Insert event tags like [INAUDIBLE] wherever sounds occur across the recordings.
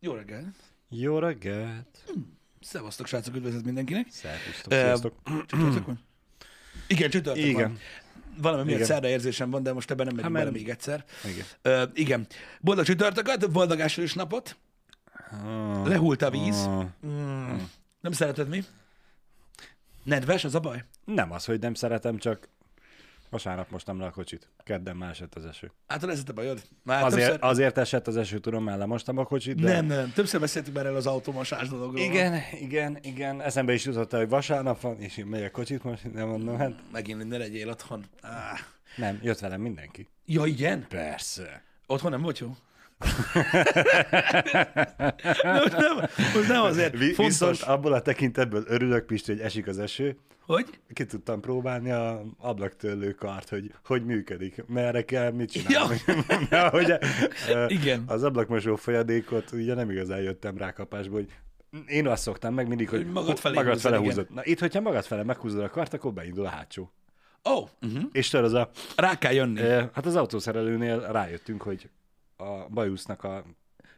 Jó reggel. Jó reggelt! Szevasztok, srácok, üdvözlet mindenkinek. Szervusztok, sziasztok! [CLEARS THROAT] Van? Igen, csütörtök Igen. van. Valami miatt szerda érzésem van, de most ebben nem megyünk Hát, bele még egyszer. Igen. Ö, igen. Boldog csütörtököt, boldog ásványos napot. Ah, Lehult a víz. ah. Mm. Nem szereted mi? Nedves, az a baj? Nem az, hogy nem szeretem, csak vasárnap mostam le a kocsit. Kedden már esett az eső. Hát ez a bajod. Már Azért, többször... azért esett az eső, tudom, mert lemostam a kocsit, de... Nem, nem, többször beszéltünk már el az automosás dologról. Igen, igen, igen. Eszembe is jutott, hogy vasárnap van, és én megyek kocsit most, nem mondom, hát Megint ne legyél otthon. Ah. nem, jött velem mindenki. Ja, igen? Persze. Otthon nem volt jó? Nem, nem, most nem azért Vi- fontos, Viszont abból a tekintetből örülök, Pisti, hogy esik az eső. hogy Ki tudtam próbálni a ablaktörlő kart, hogy hogy működik, merre kell, mit csinálni. Ja. [LAUGHS] hogy Igen. Az ablakmosó folyadékot ugye nem igazán jöttem rá kapásba, hogy én azt szoktam meg mindig, hogy Hogy magad felé magad húzod, fele húzod. Na itt, hogyha magad fele meghúzod a kart, akkor beindul a hátsó. Ó, oh, uh-huh. És tudod, az a, rá kell jönni. ö, hát az autószerelőnél rájöttünk, hogy a bajusznak a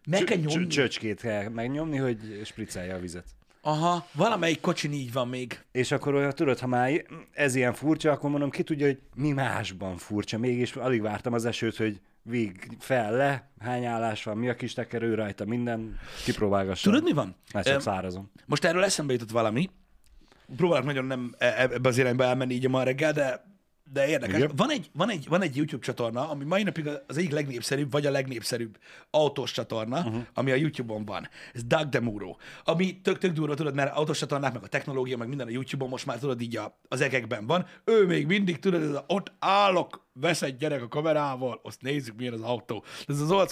Meg kell nyomni. csö- csöcskét kell megnyomni, hogy spriccelje a vizet. Aha, valamelyik kocsin így van még. És akkor olyan, tudod, ha már ez ilyen furcsa, akkor mondom, ki tudja, hogy mi másban furcsa. Mégis alig vártam az esőt, hogy vég fel le, hány állás van, mi a kis tekerő rajta, minden kipróbálgassam. Tudod, mi van? Mert csak Öm, szárazom. Most erről eszembe jutott valami. Próbálok nagyon nem e- ebbe az irányba elmenni így a ma reggel, de, de érdekes. Igen. Van egy, van, egy, van egy YouTube csatorna, ami mai napig az egyik legnépszerűbb, vagy a legnépszerűbb autós csatorna, uh-huh. ami a YouTube-on van. Ez Doug DeMuro. Ami tök-tök durva, tudod, mert autós csatornák, meg a technológia, meg minden a YouTube-on most már tudod így a, az egekben van. Ő még mindig, tudod, ez a, ott állok, vesz egy gyerek a kamerával, azt nézzük, milyen az autó. Ez az old.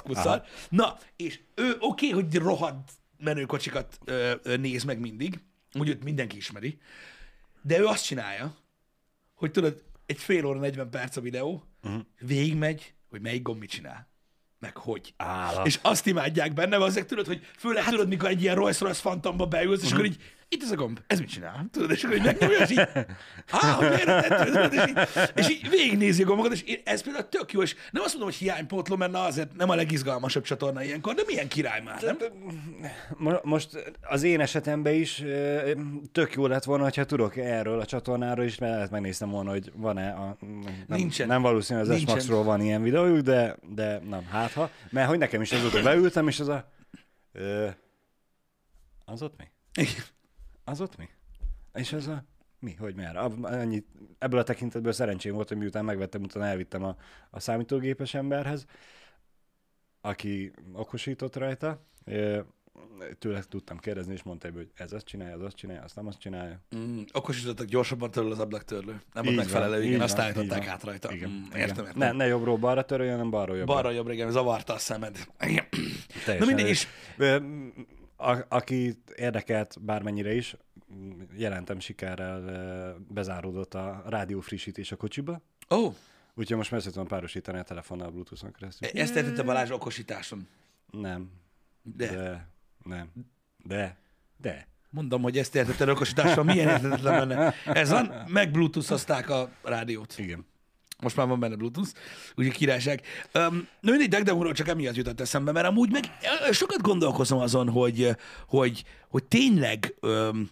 Na, és ő oké, okay, hogy rohadt menőkocsikat ö, ö, néz meg mindig, úgy őt mindenki ismeri, de ő azt csinálja, hogy tudod, egy fél óra, 40 perc a videó, uh-huh. végigmegy, hogy melyik gomb mit csinál. Meg hogy. Állat. És azt imádják benne, azért tudod, hogy főleg hát... tudod, mikor egy ilyen Rolls Royce Phantomba beülsz, és akkor így, itt ez a gomb, ez mit csinál? Tudod, és akkor így megnyomja, és így, á, hogy érted, és így, és így végignézi a gombokat, és én- ez például tök jó, és nem azt mondom, hogy hiánypótló, mert na azért nem a legizgalmasabb csatorna ilyenkor, de milyen király már, nem? Mo- Most az én esetemben is tök jó lett volna, ha tudok erről a csatornáról is, mert lehet megnéztem volna, hogy van-e a... Nem, Nincsen. Nem valószínű, az Nincsen. s van ilyen videójuk, de, de nem, hát ha. Mert hogy nekem is azóta beültem, és az a... Ö, az ott mi? Igen. Az ott mi? És az a... Mi? Hogy mer? Ab- Annyi, ebből a tekintetből szerencsém volt, hogy miután megvettem, utána elvittem a, a számítógépes emberhez, aki okosított rajta. Tőle tudtam kérdezni, és mondta, hogy ez azt csinálja, az azt csinálja, azt nem azt csinálja. Mm, okosítottak gyorsabban töröl az ablaktörlő. Nem volt megfelelő, van, igen, így azt van, állították van. át rajta. Igen, Mm, igen. értem, értem. Ne, ne jobbról balra töröljön, hanem balról jobbra. Balra jobbra, igen, zavarta a szemed. Igen. Na mindegy, elég. A, aki érdekelt bármennyire is, jelentem sikerrel bezáródott a rádió frissítés a kocsiba, ó, oh, úgyhogy most meg tudom párosítani a telefonnal a Bluetooth-on keresztül. ezt értette Balázs okosításon. Nem. De. De. Nem. De. De. Mondom, hogy ezt értetted okosításon, milyen értetetlen benne. Ez van, meg bluetooth a rádiót. Igen. Most már van benne Bluetooth, úgyhogy királyság. Um, no, mindig Dagdamúról csak emiatt jutott eszembe, mert amúgy meg sokat gondolkozom azon, hogy, hogy, hogy tényleg um,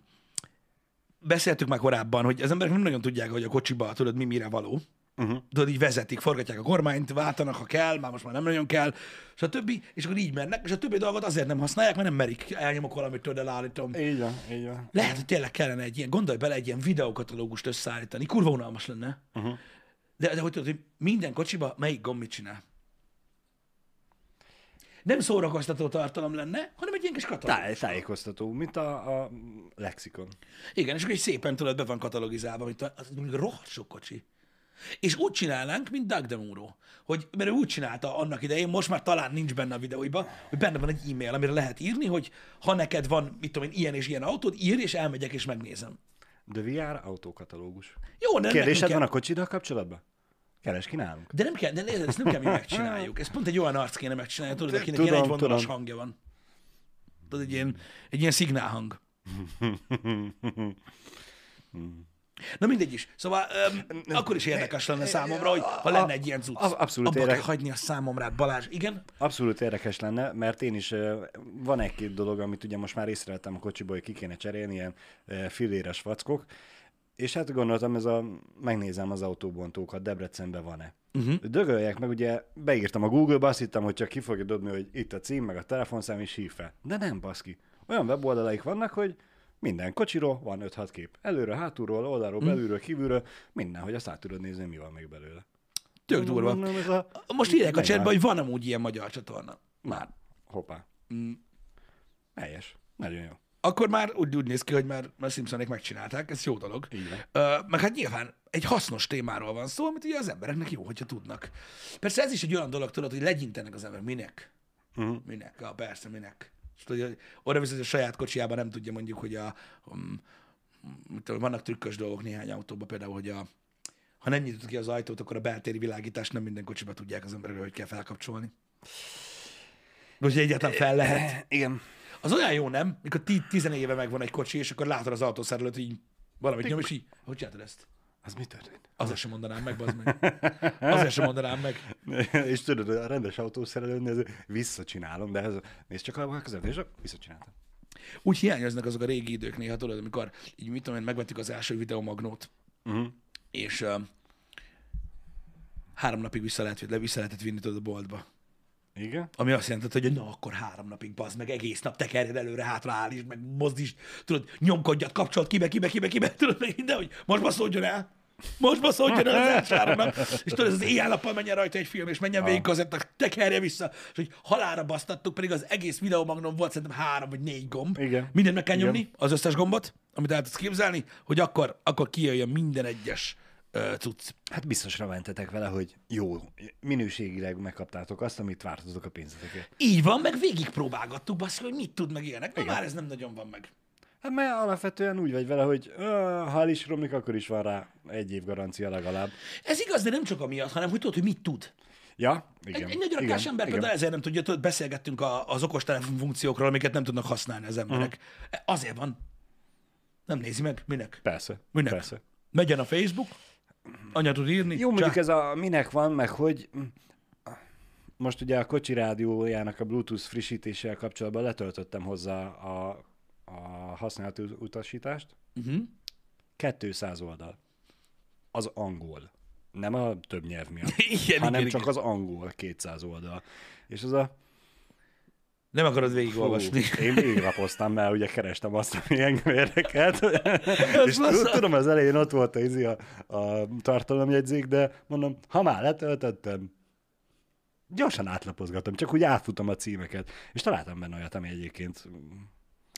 beszéltük már korábban, hogy az emberek nem nagyon tudják, hogy a kocsiba tudod, mi mire való. Uh-huh. Tudod, így vezetik, forgatják a kormányt, váltanak, ha kell, már most már nem nagyon kell, és a többi, és akkor így mennek, és a többi dolgot azért nem használják, mert nem merik, elnyomok valamit, tudod, elállítom. Így van, így van. Lehet, hogy tényleg kellene egy ilyen, gondolj bele, egy ilyen videókatalógust összeállítani. Kurva unalmas lenne. Uh-huh. De, de hogy tudod, hogy minden kocsiba melyik gomb mit csinál. Nem szórakoztató tartalom lenne, hanem egy ilyen kis katalógus. Táj, tájékoztató, mint a, a lexikon. Igen, és akkor így szépen tudod, be van katalogizálva, mint a, az mondjuk rohadt sok kocsi. És úgy csinálnánk, mint Doug DeMuro, hogy, mert ő úgy csinálta annak idején, most már talán nincs benne a videóiban, hogy benne van egy e-mail, amire lehet írni, hogy ha neked van, mit tudom én, ilyen és ilyen autód, írj, és elmegyek, és megnézem. The VR autókatalógus. Jó, de Kérdésed van a kocsiddal kapcsolatban? Keres ki nálunk. De nem kell, de nézd, ezt nem kell mi megcsináljuk. Ez pont egy olyan arc kéne megcsinálni, tudod, akinek Tudom, ilyen egyvonalas hangja van. Tudod, egy ilyen, egy ilyen szignálhang. Na mindegy is. Szóval öm, akkor is érdekes lenne számomra, hogy ha lenne egy ilyen cucc. Abszolút Abba érdek- kell hagyni a számomra. Balázs, igen? Abszolút érdekes lenne, mert én is, van egy-két dolog, amit ugye most már észrevettem a kocsiból, hogy ki kéne cserélni, ilyen ö, filléres vackok, és hát gondoltam, ez a, megnézem az autóbontókat, Debrecenben van-e. Uh-huh. Dögöljek meg, ugye beírtam a Google-ba, azt hittem, hogy csak ki fogja dobni, hogy itt a cím, meg a telefonszám, és hív fel. De nem, baszki. Olyan weboldalaik vannak, hogy minden kocsiról van 5-6 kép. Előről, hátulról, oldalról, belülről, kívülről, minden, hogy azt át tudod nézni, mi van még belőle. Tök durva. Mondom, ez a... Most írják a chatben, hogy van amúgy ilyen magyar csatorna. Már. Hoppá. Mm. Helyes. Nagyon jó. Akkor már úgy, úgy néz ki, hogy már, már Simpsonék megcsinálták, ez jó dolog. Van. Ö, meg hát nyilván egy hasznos témáról van szó, amit ugye az embereknek jó, hogyha tudnak. Persze ez is egy olyan dolog, tudod, hogy legyintenek az ember. Minek? Uh-huh. Minek? Ja, persze, minek. És hogy oda visz, hogy a saját kocsiában nem tudja mondjuk, hogy a, um, tudom, vannak trükkös dolgok néhány autóban, például, hogy a, ha nem nyitod ki az ajtót, akkor a beltéri világítást nem minden kocsiba tudják az emberek, hogy kell felkapcsolni. Vagy egyáltalán fel lehet. Igen. Az olyan jó, nem? Mikor ti, 14 éve megvan egy kocsi, és akkor látod az autószerelőt, hogy így valamit nyom, és így, hogy csináltad ezt? Az mi történt? Azért sem mondanám meg, bazd meg. Azért sem mondanám meg. [LAUGHS] és tudod, a rendes autószerelőnél ez visszacsinálom, de ez, nézd csak a között, és visszacsináltam. Úgy hiányoznak azok a régi idők néha, tudod, amikor így mit tudom én, megvettük az első videomagnót, Uh-huh. és uh, három napig vissza, lehet, vissza lehetett vinni tudod a boltba. Igen? Ami azt jelentett, hogy na akkor három napig bazd meg, egész nap tekerjed előre, hátra állítsd, meg mozdítsd, tudod, nyomkodjad, kapcsolt kibe, kibe, kibe, kibe, [LAUGHS] tudod, meg minden, hogy most baszódjon el. Most baszódjon el az [LAUGHS] első három nap. És tudod, ez az éjjel-nappal menjen rajta egy film, és menjen végig az tekerje vissza, és hogy halára basztattuk, pedig az egész videomagnon volt szerintem három vagy négy gomb. Igen. Mindent meg kell Igen. nyomni, az összes gombot, amit el tudsz képzelni, hogy akkor, akkor kijöjjön minden egyes cucc. Hát biztosra mentetek vele, hogy jó, minőségileg megkaptátok azt, amit vártatok a pénzetekért. Így van, meg végig próbálgattuk, basz, hogy mit tud meg ilyenek. Na, már ez nem nagyon van meg. Hát mert alapvetően úgy vagy vele, hogy ö, ha el is romlik, akkor is van rá egy év garancia legalább. Ez igaz, de nem csak amiatt, hanem hogy tudod, hogy mit tud. Ja, Egy, igen. egy nagyon rakás ember például ezért nem tudja, tudod, beszélgettünk a, az okostelefon funkciókról, amiket nem tudnak használni az emberek. Uh-huh. Azért van. Nem nézi meg. Minek? Persze, Minek? persze. Megyen a Facebook, anya tud írni. Jó, mondjuk ez a minek van, meg hogy most ugye a kocsi rádiójának a Bluetooth frissítéssel kapcsolatban letöltöttem hozzá a, a használati utasítást. Uh-huh. 200 oldal. Az angol. Nem a több nyelv miatt, [LAUGHS] Igen, hanem igen, csak igen. az angol 200 oldal. És az a... Nem akarod végigolvasni. Fú, én végiglapoztam, mert ugye kerestem azt, ami engem érdekelt. [LAUGHS] és tud- tudom, az elején ott volt a, izi, a, a tartalomjegyzék, de mondom, ha már letöltöttem, gyorsan átlapozgatom, csak úgy átfutom a címeket. És találtam benne olyat, ami egyébként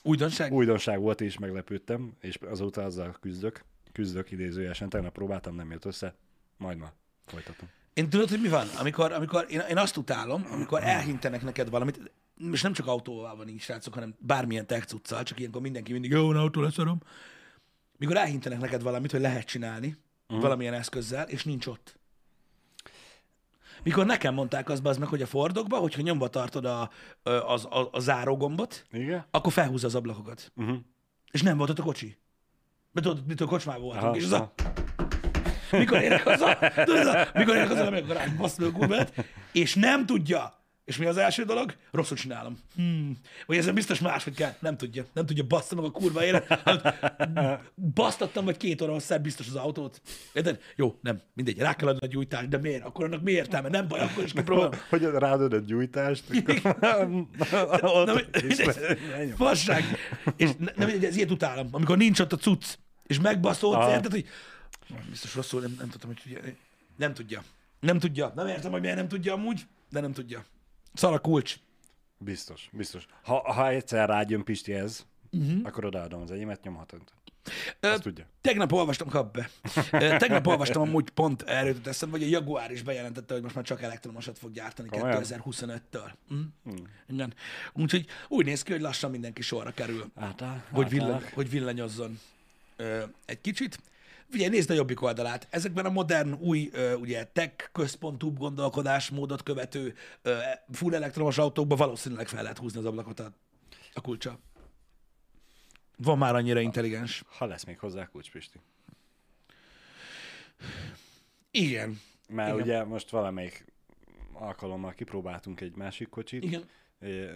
Újdonság? újdonság volt, és meglepődtem, és azóta azzal küzdök. Küzdök idézőjelesen, tegnap próbáltam, nem jött össze. Majd ma folytatom. Én tudod, hogy mi van? Amikor, amikor én, én azt utálom, amikor elhintenek neked valamit, és nem csak autóval van így, srácok, hanem bármilyen tech cuccal, csak ilyenkor mindenki mindig, jó, autó leszarom. Mikor elhintenek neked valamit, hogy lehet csinálni uh-huh. valamilyen eszközzel, és nincs ott. Mikor nekem mondták azt az meg, hogy a Fordokba, hogyha nyomva tartod a, az, a, a zárógombot, Igen? akkor felhúzza az ablakokat. Uh-huh. És nem volt ott a kocsi. Mert tudod, mitől kocsmában voltunk, Aha, és az a... Mikor érek haza, tudod, ez a, mikor érek haza, amikor rám a Google-t, és nem tudja. És mi az első dolog? Rosszul csinálom. Hmm. Vagy ezen biztos máshogy kell. Nem tudja. Nem tudja, bassza meg a kurva élet. Hát, Basztattam vagy két óra hosszá biztos az autót. Érted? Jó, nem, mindegy, rá kell adni a gyújtást, de miért? Akkor annak mi értelme? Nem baj, akkor is kipróbálom. [LAUGHS] Hogy ráadod a gyújtást. [LAUGHS] [LAUGHS] Fasság. És ne, nem, ez ilyet utálom. Amikor nincs ott a cucc, és megbaszolsz, Aha. érted, hogy biztos rosszul, nem, nem tudtam, hogy. Nem tudja. Nem tudja. Nem értem, hogy miért nem tudja amúgy, de nem tudja. Szar a kulcs. Biztos, biztos. Ha, ha egyszer rágyön Pisti ez, uh-huh. akkor odaadom az enyémet, nyomhatod. Azt tudja. Tegnap olvastam, kap be. Tegnap olvastam amúgy pont erről jutott eszembe, hogy a Jaguar is bejelentette, hogy most már csak elektromosat fog gyártani Komolyan? 2025-től. Hm? Igen. Úgyhogy úgy néz ki, hogy lassan mindenki sorra kerül. Átáll, hogy, villany, hogy villanyozzon ö, egy kicsit. Ugye nézd a jobbik oldalát. Ezekben a modern, új, ugye tech központú gondolkodásmódot követő full elektromos autókban valószínűleg fel lehet húzni az ablakot a, a kulcsa. Van már annyira intelligens. Ha lesz még hozzá kulcs, Pisti. Igen. Mert Igen. ugye most valamelyik alkalommal kipróbáltunk egy másik kocsit, Igen. Ö,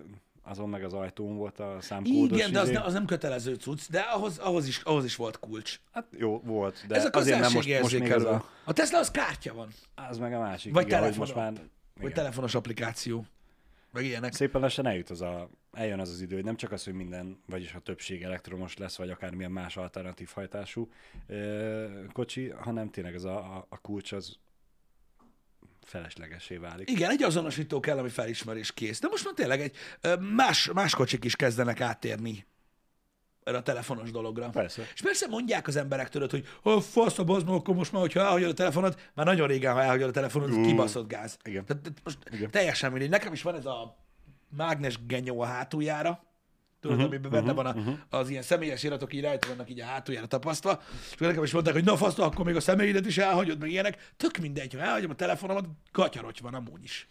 azon meg az ajtón volt a számkódos Igen, de az, izé. ne, az nem kötelező cucc, de ahhoz, ahhoz, is, ahhoz is volt kulcs. Hát jó, volt, de Ez a azért nem most, most még közönségérzékelő. a, A Tesla az kártya van. az meg a másik. Vagy igen, hogy most már Vagy telefonos applikáció. Meg ilyenek. Szépen lassan eljut az a, eljön az az idő, hogy nem csak az, hogy minden, vagyis a többség elektromos lesz, vagy akármilyen más alternatív hajtású ö, kocsi, hanem tényleg az a, a, a kulcs az feleslegesé válik. Igen, egy azonosító kell, ami felismerés kész. De most már tényleg egy más, más kocsik is kezdenek áttérni erre a telefonos dologra. Persze. És persze mondják az emberek tőled, hogy a fasz a bazd akkor most már, hogyha elhagyod a telefonod, már nagyon régen, ha elhagyod a telefonod, uh, kibaszott gáz. Igen. Tehát most Igen. teljesen mindegy. Nekem is van ez a mágnes genyó a hátuljára, tudod, uh-huh, amiben benne van a, uh-huh. az ilyen személyes iratok, így rajta vannak így a hátuljára tapasztva, és akkor nekem is mondták, hogy na fasz, akkor még a személyedet is elhagyod, meg ilyenek. Tök mindegy, ha elhagyom a telefonomat, gatyarocs van amúgy is.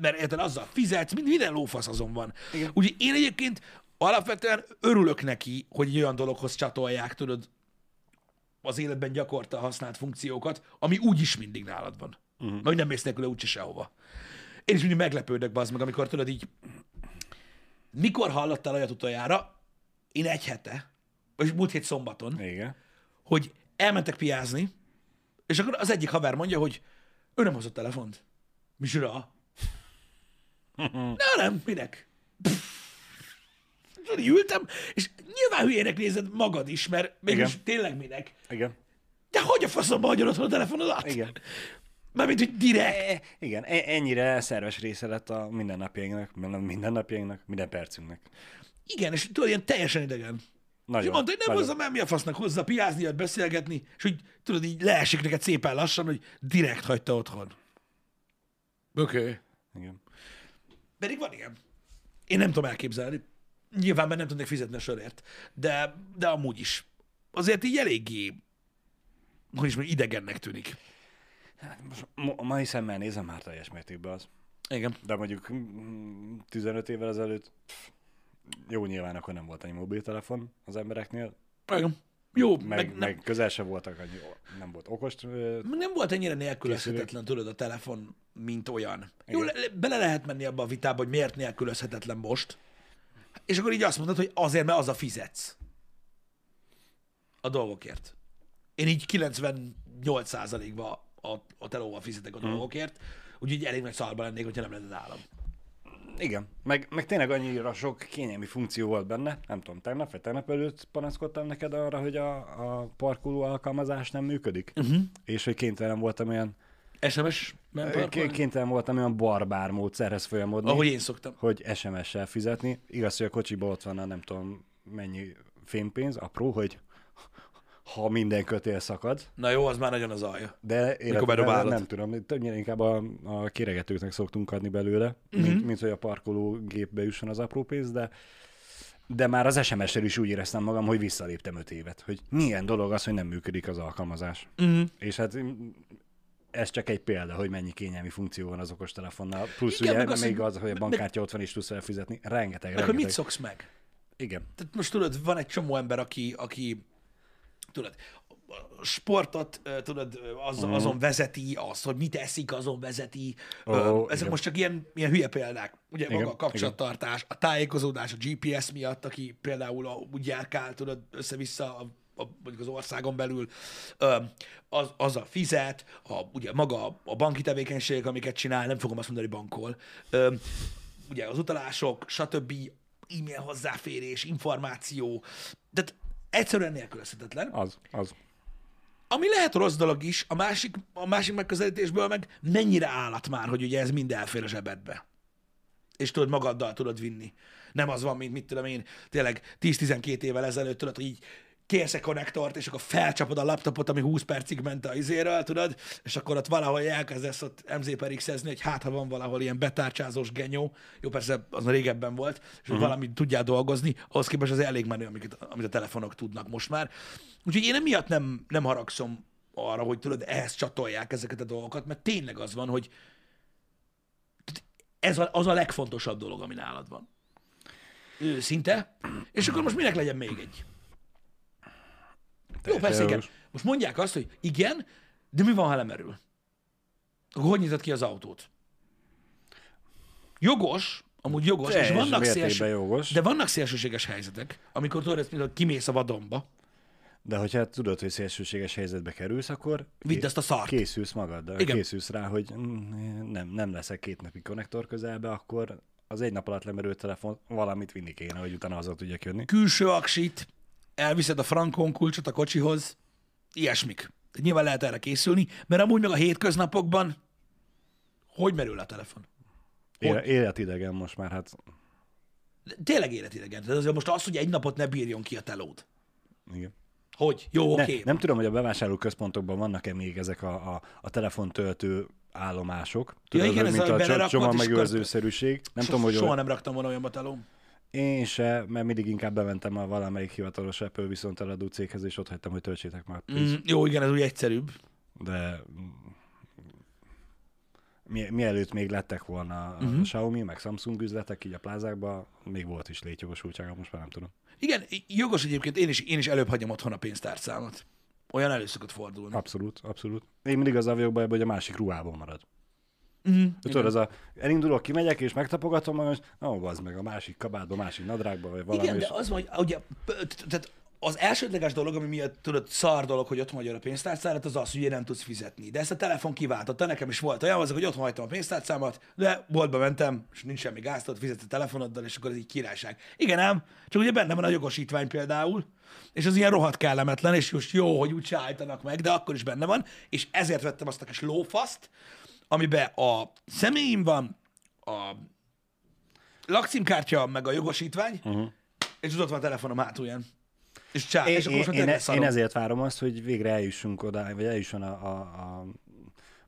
Mert érted, azzal fizetsz, mind, minden lófasz azon van. Igen. Úgyhogy én egyébként alapvetően örülök neki, hogy egy olyan dologhoz csatolják, tudod, az életben gyakorta használt funkciókat, ami úgyis mindig nálad van. Uh-huh. Meg nem mész nélküle úgyse sehova. Én is mindig meglepődök, bazd meg, amikor tudod így, mikor hallottál olyat utoljára, én egy hete, vagy múlt hét szombaton, Igen. hogy elmentek piázni, és akkor az egyik haver mondja, hogy ő nem hozott telefont. Micsoda? [LAUGHS] Na nem, minek? Pff. Ültem, és nyilván hülyének nézed magad is, mert mégis Igen. tényleg minek. Igen. De hogy a faszomba hagyod otthon a telefonodat? Igen. Mármint, hogy direkt. E, igen, e- ennyire szerves része lett a mindennapjainknak, minden- mindennapjainknak, minden percünknek. Igen, és tudod, ilyen teljesen idegen. És Nagyon. mondta, hogy nem nagyon. hozzá, mert mi a fasznak hozzá, piázni, jött beszélgetni, és hogy tudod, így leesik neked szépen lassan, hogy direkt hagyta otthon. Oké. Okay. Igen. Pedig van ilyen. Én nem tudom elképzelni. Nyilván, mert nem tudnék fizetni a sörért. De, de amúgy is. Azért így eléggé, hogy is mondjam, idegennek tűnik. Most ma- a mai szemmel nézem már teljes mértékben az. Igen. De mondjuk mm, 15 évvel ezelőtt, pff, jó nyilván akkor nem volt annyi mobiltelefon az embereknél, Igen. Jó, meg, meg, meg, nem, közel sem voltak annyi, nem volt okos, nem volt ennyire nélkülözhetetlen, tudod, a telefon, mint olyan. Jó, Igen. le, le, bele lehet menni abba a vitába, hogy miért nélkülözhetetlen most. És akkor így azt mondod, hogy azért, mert az a fizetsz. A dolgokért. Én így 98%-ban a, a telóval fizetek a Mhm. dolgokért, úgyhogy elég nagy szarba lennék, hogyha nem lenne nálam. Igen, meg, meg tényleg annyira sok kényelmi funkció volt benne, nem tudom, tegnap vagy tegnap előtt panaszkodtam neked arra, hogy a, a parkoló alkalmazás nem működik, uh-huh. és hogy kénytelen voltam olyan, SMS kénytelen voltam olyan barbár módszerhez folyamodni, Ahogy én szoktam. hogy SMS-sel fizetni. Igaz, hogy a kocsiban ott van a nem tudom mennyi fémpénz, apró, hogy ha minden kötél szakad, Na jó, az már nagyon az alja. de életben nem tudom, többnyire inkább a, a kéregetőknek szoktunk adni belőle, uh-huh. mint, mint hogy a parkológépbe jusson az apró pénz, de de már az SMS-el is úgy éreztem magam, hogy visszaléptem öt évet, hogy milyen dolog az, hogy nem működik az alkalmazás. Uh-huh. És hát ez csak egy példa, hogy mennyi kényelmi funkció van az okostelefonnal. Plusz Igen, ugye meg az, még az, hogy a bankkártya ott van és tudsz vele fizetni. Rengeteg, rengeteg. mit szoksz meg? Igen. Tehát most tudod, van egy csomó ember, aki, aki tudod, a sportot, tudod, az, Mhm. azon vezeti, az, hogy mit eszik, azon vezeti. Ö, Ezek igen. most csak ilyen, ilyen hülye példák. Ugye Igen, maga a kapcsolattartás, a tájékozódás, a GPS miatt, aki például a, úgy járkál, tudod, össze-vissza a, a, mondjuk az országon belül, az, az a fizet, a, ugye maga a, banki tevékenységek, amiket csinál, nem fogom azt mondani, hogy bankol, ugye az utalások, stb., e-mail hozzáférés, információ, tehát egyszerűen nélkülözhetetlen. Az, az. Ami lehet rossz dolog is, a másik, a másik megközelítésből meg mennyire állat már, hogy ugye ez mind elfér a zsebedbe. És tudod, magaddal tudod vinni. Nem az van, mint mit tudom én, tényleg 10-12 évvel ezelőtt tudod, hogy így kérsz egy konnektort, és akkor felcsapod a laptopot, ami 20 percig ment a izéről, tudod, és akkor ott valahol elkezdesz ott MZ per X-ezni, hogy hát, ha van valahol ilyen betárcsázós genyó, jó, persze az régebben volt, és hogy uh-huh. valamit tudjál dolgozni, ahhoz képest az elég menő, amit, amit a telefonok tudnak most már. Úgyhogy én emiatt nem, nem haragszom arra, hogy tudod, ehhez csatolják ezeket a dolgokat, mert tényleg az van, hogy ez a, az a legfontosabb dolog, ami nálad van. Őszinte. És akkor most minek legyen még egy? Jó, persze, igen. Most mondják azt, hogy igen, De mi van, ha lemerül? Akkor hogy nyitod ki az autót? Jogos, amúgy jogos, és Teljes vannak mértékben szélső, jogos. de vannak szélsőséges helyzetek, amikor tudod, például kimész a vadonba, De hogyha tudod, hogy szélsőséges helyzetbe kerülsz, akkor vidd ezt a szart. készülsz magaddal. Igen. Készülsz rá, hogy nem, nem leszek két napig konnektor közelbe, akkor az egy nap alatt lemerült telefon valamit vinni kéne, hogy utána haza tudjak jönni. Külső aksit, elviszed a frankon kulcsot a kocsihoz, ilyesmik. Tehát Nyilván lehet erre készülni, mert amúgy meg a hétköznapokban hogy merül a telefon? Éle, életidegen most már, hát De Tényleg életidegen. Tehát azért most az, hogy egy napot ne bírjon ki a telód. igen. Hogy? Jó, Ne, oké. Okay. Nem tudom, hogy a bevásárló központokban vannak-e még ezek a, a, a telefontöltő állomások. Tudod, igen, hogy ez mint a a csomagmegőrzőszerűség. Nem tudom, hogy Soha nem raktam volna olyanba telóm. Én se, mert mindig inkább bementem a valamelyik hivatalos Apple viszont eladó céghez, és ott hagytam, hogy töltsétek már. Mm, jó, igen, ez úgy egyszerűbb. De mi, mielőtt még lettek volna a Mhm. Xiaomi, meg Samsung üzletek így a plázákban, még volt is létjogosultsága, most már nem tudom. Igen, jogos egyébként, én is, én is előbb hagyom otthon a pénztárcámat. Olyan elő szokott fordulni. Abszolút, abszolút. Én mindig az vagyok bajban, hogy a másik ruhában marad. Mm, Tudod, az a, elindulok, kimegyek, és megtapogatom magam, és ó, az meg a másik kabátba, a másik nadrágba, vagy valami. Igen, de az van, hogy ugye, tehát az elsődleges dolog, ami miatt tudod, szar dolog, hogy otthon hagyod a pénztárcádat, az az, hogy nem tudsz fizetni. De ezt a telefon kiváltotta, nekem is volt olyan, azok, hogy otthon hagytam a pénztárcámat, de boltba mentem, és nincs semmi gáz, tudod, fizetsz a telefonoddal, és akkor ez így királyság. Igen ám, csak ugye benne van a jogosítvány például, és az ilyen rohadt kellemetlen, és most jó, hogy úgy állítanak meg, de akkor is benne van, és ezért vettem azt a kis lófaszt, amiben a személyim van, a lakcímkártya, meg a jogosítvány, uh-huh. és ott van a telefonom hátulján. És csá, Én, és akkor most én, én, ezért várom azt, hogy végre eljussunk oda, vagy eljusson a, a, a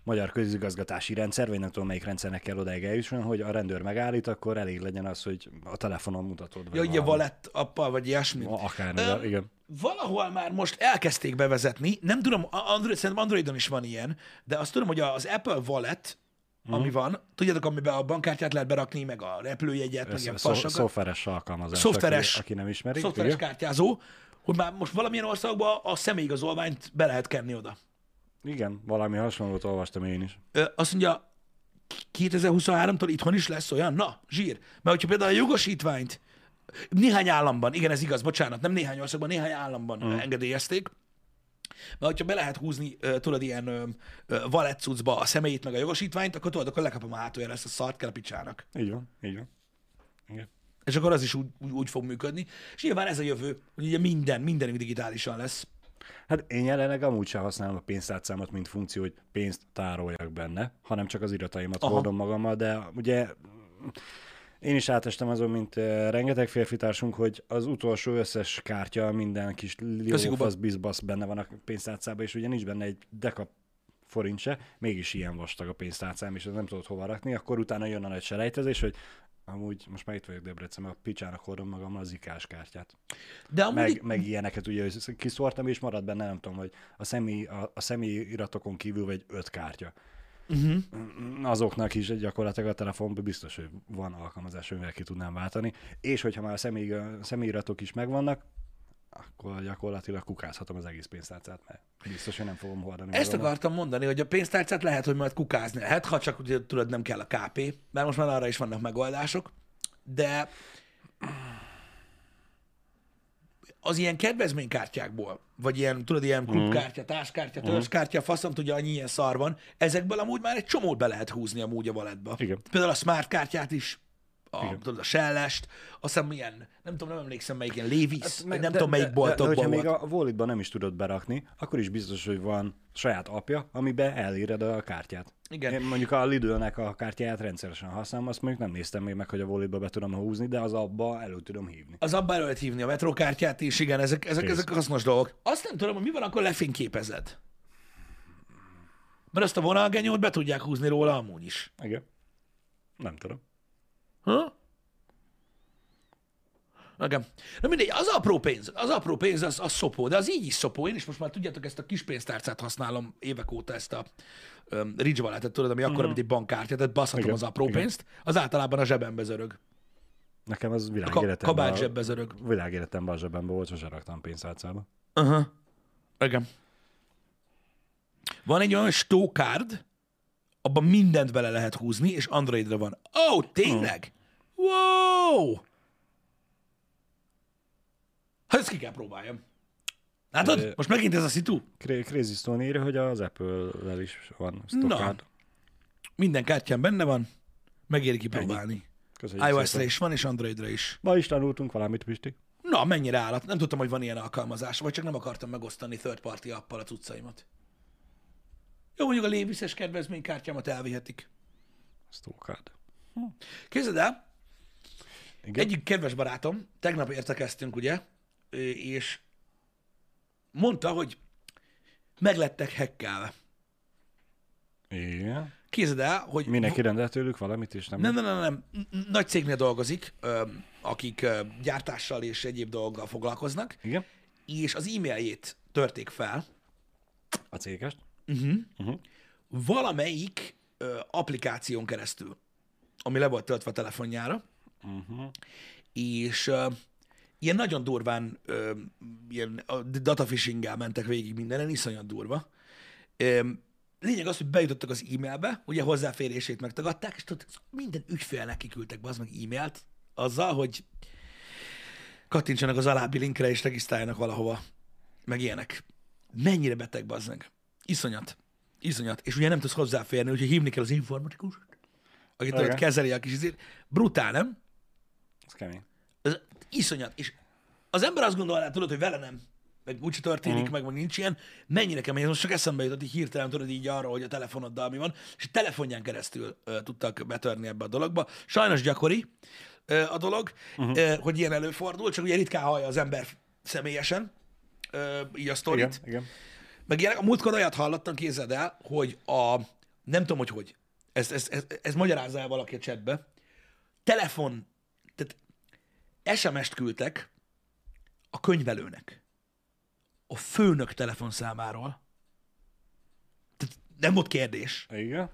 magyar közigazgatási rendszer, vagy nem tudom melyik rendszernek kell odáig eljusson, hogy a rendőr megállít, akkor elég legyen az, hogy a telefonon mutatod. Ja, ugye valett appal, vagy ilyesmi. Akármi, Ö, igen. Valahol már most elkezdték bevezetni, nem tudom, Android, szerintem Androidon is van ilyen, de azt tudom, hogy az Apple Wallet, Mhm. ami van, tudjátok, amiben a bankkártyát lehet berakni, meg a repülőjegyet, meg Ez ilyen fassakat. szoftveres alkalmazás, Szoftveres. Aki, aki nem ismeri. szoftveres kártyázó, hogy már most valamilyen országban a személyigazolványt be lehet kenni oda. Igen, valami hasonlót olvastam én is. Ö, azt mondja, 2023-tól itthon is lesz olyan? Na, zsír. Mert hogyha például a jogosítványt néhány államban, igen, ez igaz, bocsánat, nem néhány országban, néhány államban mm. engedélyezték, mert hogyha be lehet húzni, tudod, ilyen cuccba a személyét meg a jogosítványt, akkor tudod, akkor lekapom a hátuljára ezt a szart kell a picsának. Így van, így van. Igen. És akkor az is úgy, úgy, úgy fog működni. És nyilván ez a jövő, hogy ugye minden, minden digitálisan lesz. Hát én jelenleg amúgy sem használom a pénztárcámat, mint funkció, hogy pénzt tároljak benne, hanem csak az irataimat Aha. hordom magammal, de ugye én is átestem azon, mint eh, rengeteg férfitársunk, hogy az utolsó összes kártya, minden kis liófasz, bizbasz benne van a pénztárcában, és ugye nincs benne egy deka forint se, mégis ilyen vastag a pénztárcám, és nem tudod hova rakni, akkor utána jön a nagy selejtezés, hogy amúgy most már itt vagyok Debrecenben, a picsának hordom magammal az ikás kártyát De amúgy meg, meg ilyeneket ugye kiszórtam, és marad benne, nem tudom, hogy a személy, a, a személy iratokon kívül vagy öt kártya. uh-huh. Azoknak is gyakorlatilag a telefonban biztos, hogy van alkalmazás, amivel ki tudnám váltani. És hogyha már a személy, a személyiratok is megvannak, akkor gyakorlatilag kukázhatom az egész pénztárcát, mert biztos, hogy nem fogom hordani. Ezt magammal. akartam mondani, hogy a pénztárcát lehet, hogy majd kukázni lehet, ha csak ugye, tudod, nem kell a KP, mert most már arra is vannak megoldások, de az ilyen kedvezménykártyákból, vagy ilyen, tudod, ilyen klubkártya, társkártya, törzskártya, faszom tudja, annyi ilyen szar van, ezekből amúgy már egy csomót be lehet húzni amúgy a valetba. Igen. Például a smart kártyát is, a, tudod, a Shell-est, azt hiszem ilyen, nem tudom, nem emlékszem melyik, ilyen Levis, hát, Meg- nem de- tudom melyik boltokban volt. még a Volitban nem is tudod berakni, akkor is biztos, hogy van saját apja, amiben eléred a kártyát. Igen. Én mondjuk a Lidl-nek a kártyáját rendszeresen használom, azt mondjuk nem néztem még meg, hogy a Volitba be tudom húzni, de az abba elő tudom hívni. Az abba elő lehet hívni a metrókártyát is, igen, ezek, ezek, Kész. ezek hasznos dolgok. Azt nem tudom, hogy mi van, akkor lefényképezed. Mert azt a vonalgenyót be tudják húzni róla amúgy is. Igen. Nem tudom. Ha? Igen. Na mindegy, az apró pénz, az apró pénz, az, az szopó, de az így is szopó. Én is most már tudjátok, ezt a kis pénztárcát használom évek óta, ezt a um, Ridge Wallet-et, tudod, ami akkor, mint egy bankkártya, tehát baszhatom Igen, az apró igen. pénzt, az általában a zsebembe zörög. Nekem az A ka- világéletemben, kabát zsebbe zörög. világéletemben a zsebemben volt, sose raktam pénztárcába. Aha. Igen. Van egy olyan stókárd, abban mindent bele lehet húzni, és Androidra van. Ó, oh, tényleg? Wow! Hát ezt ki kell próbáljam. Látod? Ö, Most megint ez a szitu. Cra- Crazy Stone írja, hogy az Apple-lel is van stockard. Minden kártyán benne van, megéri kipróbálni. IOS-re is van, és Androidra is. Ma is tanultunk valamit, Pisti. Na, mennyire állat. Nem tudtam, hogy van ilyen alkalmazás, vagy csak nem akartam megosztani third party appal a cuccaimat. Jó, mondjuk a Léviszes kedvezménykártyámat elvihetik. Stockard. Képzeld el, Igen? egyik kedves barátom, tegnap értekeztünk, ugye, és mondta, hogy meglettek hekkelve. Igen. Képzeld el, hogy... Mindenki rendelt tőlük valamit, és nem... Nem, nem, nem, nem. Nagy cégnél dolgozik, akik gyártással és egyéb dolgokkal foglalkoznak, Igen? és az e-mailjét törték fel, A cégest? Valamelyik ö, applikáción keresztül, ami le volt töltve a telefonjára, Uh-huh. és ö, ilyen nagyon durván ö, ilyen datafishinggel mentek végig mindenen, iszonyat durva. Ö, lényeg az, hogy bejutottak az e-mailbe, ugye hozzáférését megtagadták, és tudod, minden ügyfélnek kiküldtek be az meg e-mailt, azzal, hogy kattintsanak az alábbi linkre, és regisztráljanak valahova, meg ilyenek. Mennyire beteg, bazd meg. Iszonyat. Iszonyat. És ugye nem tudsz hozzáférni, úgyhogy hívni kell az informatikus, aki tudod, kezeli a kis izét. Brutál, nem? Ez kemény. Ez iszonyat. És az ember azt gondolná, tudod, hogy vele nem, meg úgyse történik, mm. meg, meg nincs ilyen. Mennyire kemény, most csak eszembe jutott, így hirtelen tudod így arra, hogy a telefonoddal mi van, és telefonján keresztül ö, tudtak betörni ebbe a dologba. Sajnos gyakori ö, a dolog, uh-huh. ö, hogy ilyen előfordul, csak ugye ritkán hallja az ember személyesen ö, így a sztorit. Igen, igen. Meg ilyenek, a múltkor olyat hallottam, képzeld el, hogy a, nem tudom, hogy hogy, ez, ez, ez, ez magyarázza el valaki a chatbe, telefon, tehát SMS-t küldtek a könyvelőnek a főnök telefonszámáról. Tehát nem volt kérdés, Igen.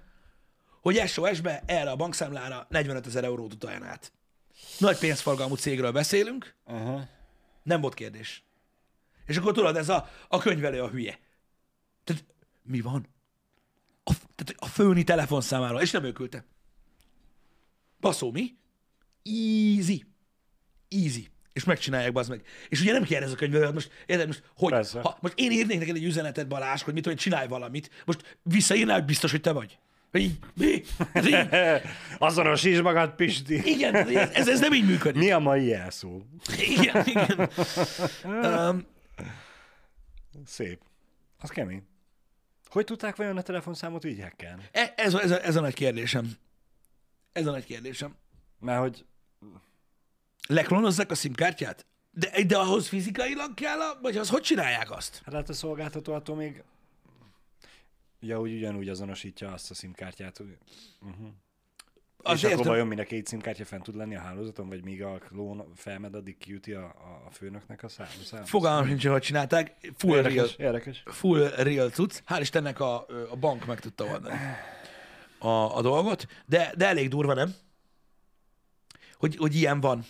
hogy SOS-be erre a bankszámlára 45 ezer eurót utaljon át. Nagy pénzforgalmú cégről beszélünk, Uh-huh. nem volt kérdés. És akkor tudod, ez a, a könyvelő a hülye. Tehát mi van? A, tehát a főni telefonszámára, és nem ő küldte. Baszó, mi? Easy. Easy. És megcsinálják, bazd meg. És ugye nem kérdez a könyvelő, hát most, érted, most, hogy, Persze. ha, most én írnék neked egy üzenetet, Balázs, hogy mit én, csinálj valamit, most visszaírnál, hogy biztos, hogy te vagy. Hogy így, mi? Ez így, [LAUGHS] Azonosíts magad, Pisti! igen, ez, ez, ez nem így működik. Mi a mai jelszó? Igen, igen. [LAUGHS] Um, Szép. Az kemény. Hogy tudták vajon a telefonszámot így hackelni? E- Ez, ez, a, ez a nagy kérdésem. Ez a nagy kérdésem. Mert hogy Leklonozzák a SIM-kártyát? De, de ahhoz fizikailag kell, a, vagy az hogy csinálják azt? hát, hát a szolgáltató attól még Ja, úgy ugyanúgy azonosítja azt a szimkártyát. hogy- Uh-huh. Az és akkor vajon mind a két szimkártya fent tud lenni a hálózaton, vagy míg a klón felmed, addig kiüti a, a, főnöknek a szám? szám Fogalmam sincs, hogy csinálták. Full real, Érdekes, érdekes. full real cucc. Hál' Istennek a, a bank meg tudta oldani a, a dolgot, de, de elég durva, nem? Hogy, hogy ilyen van.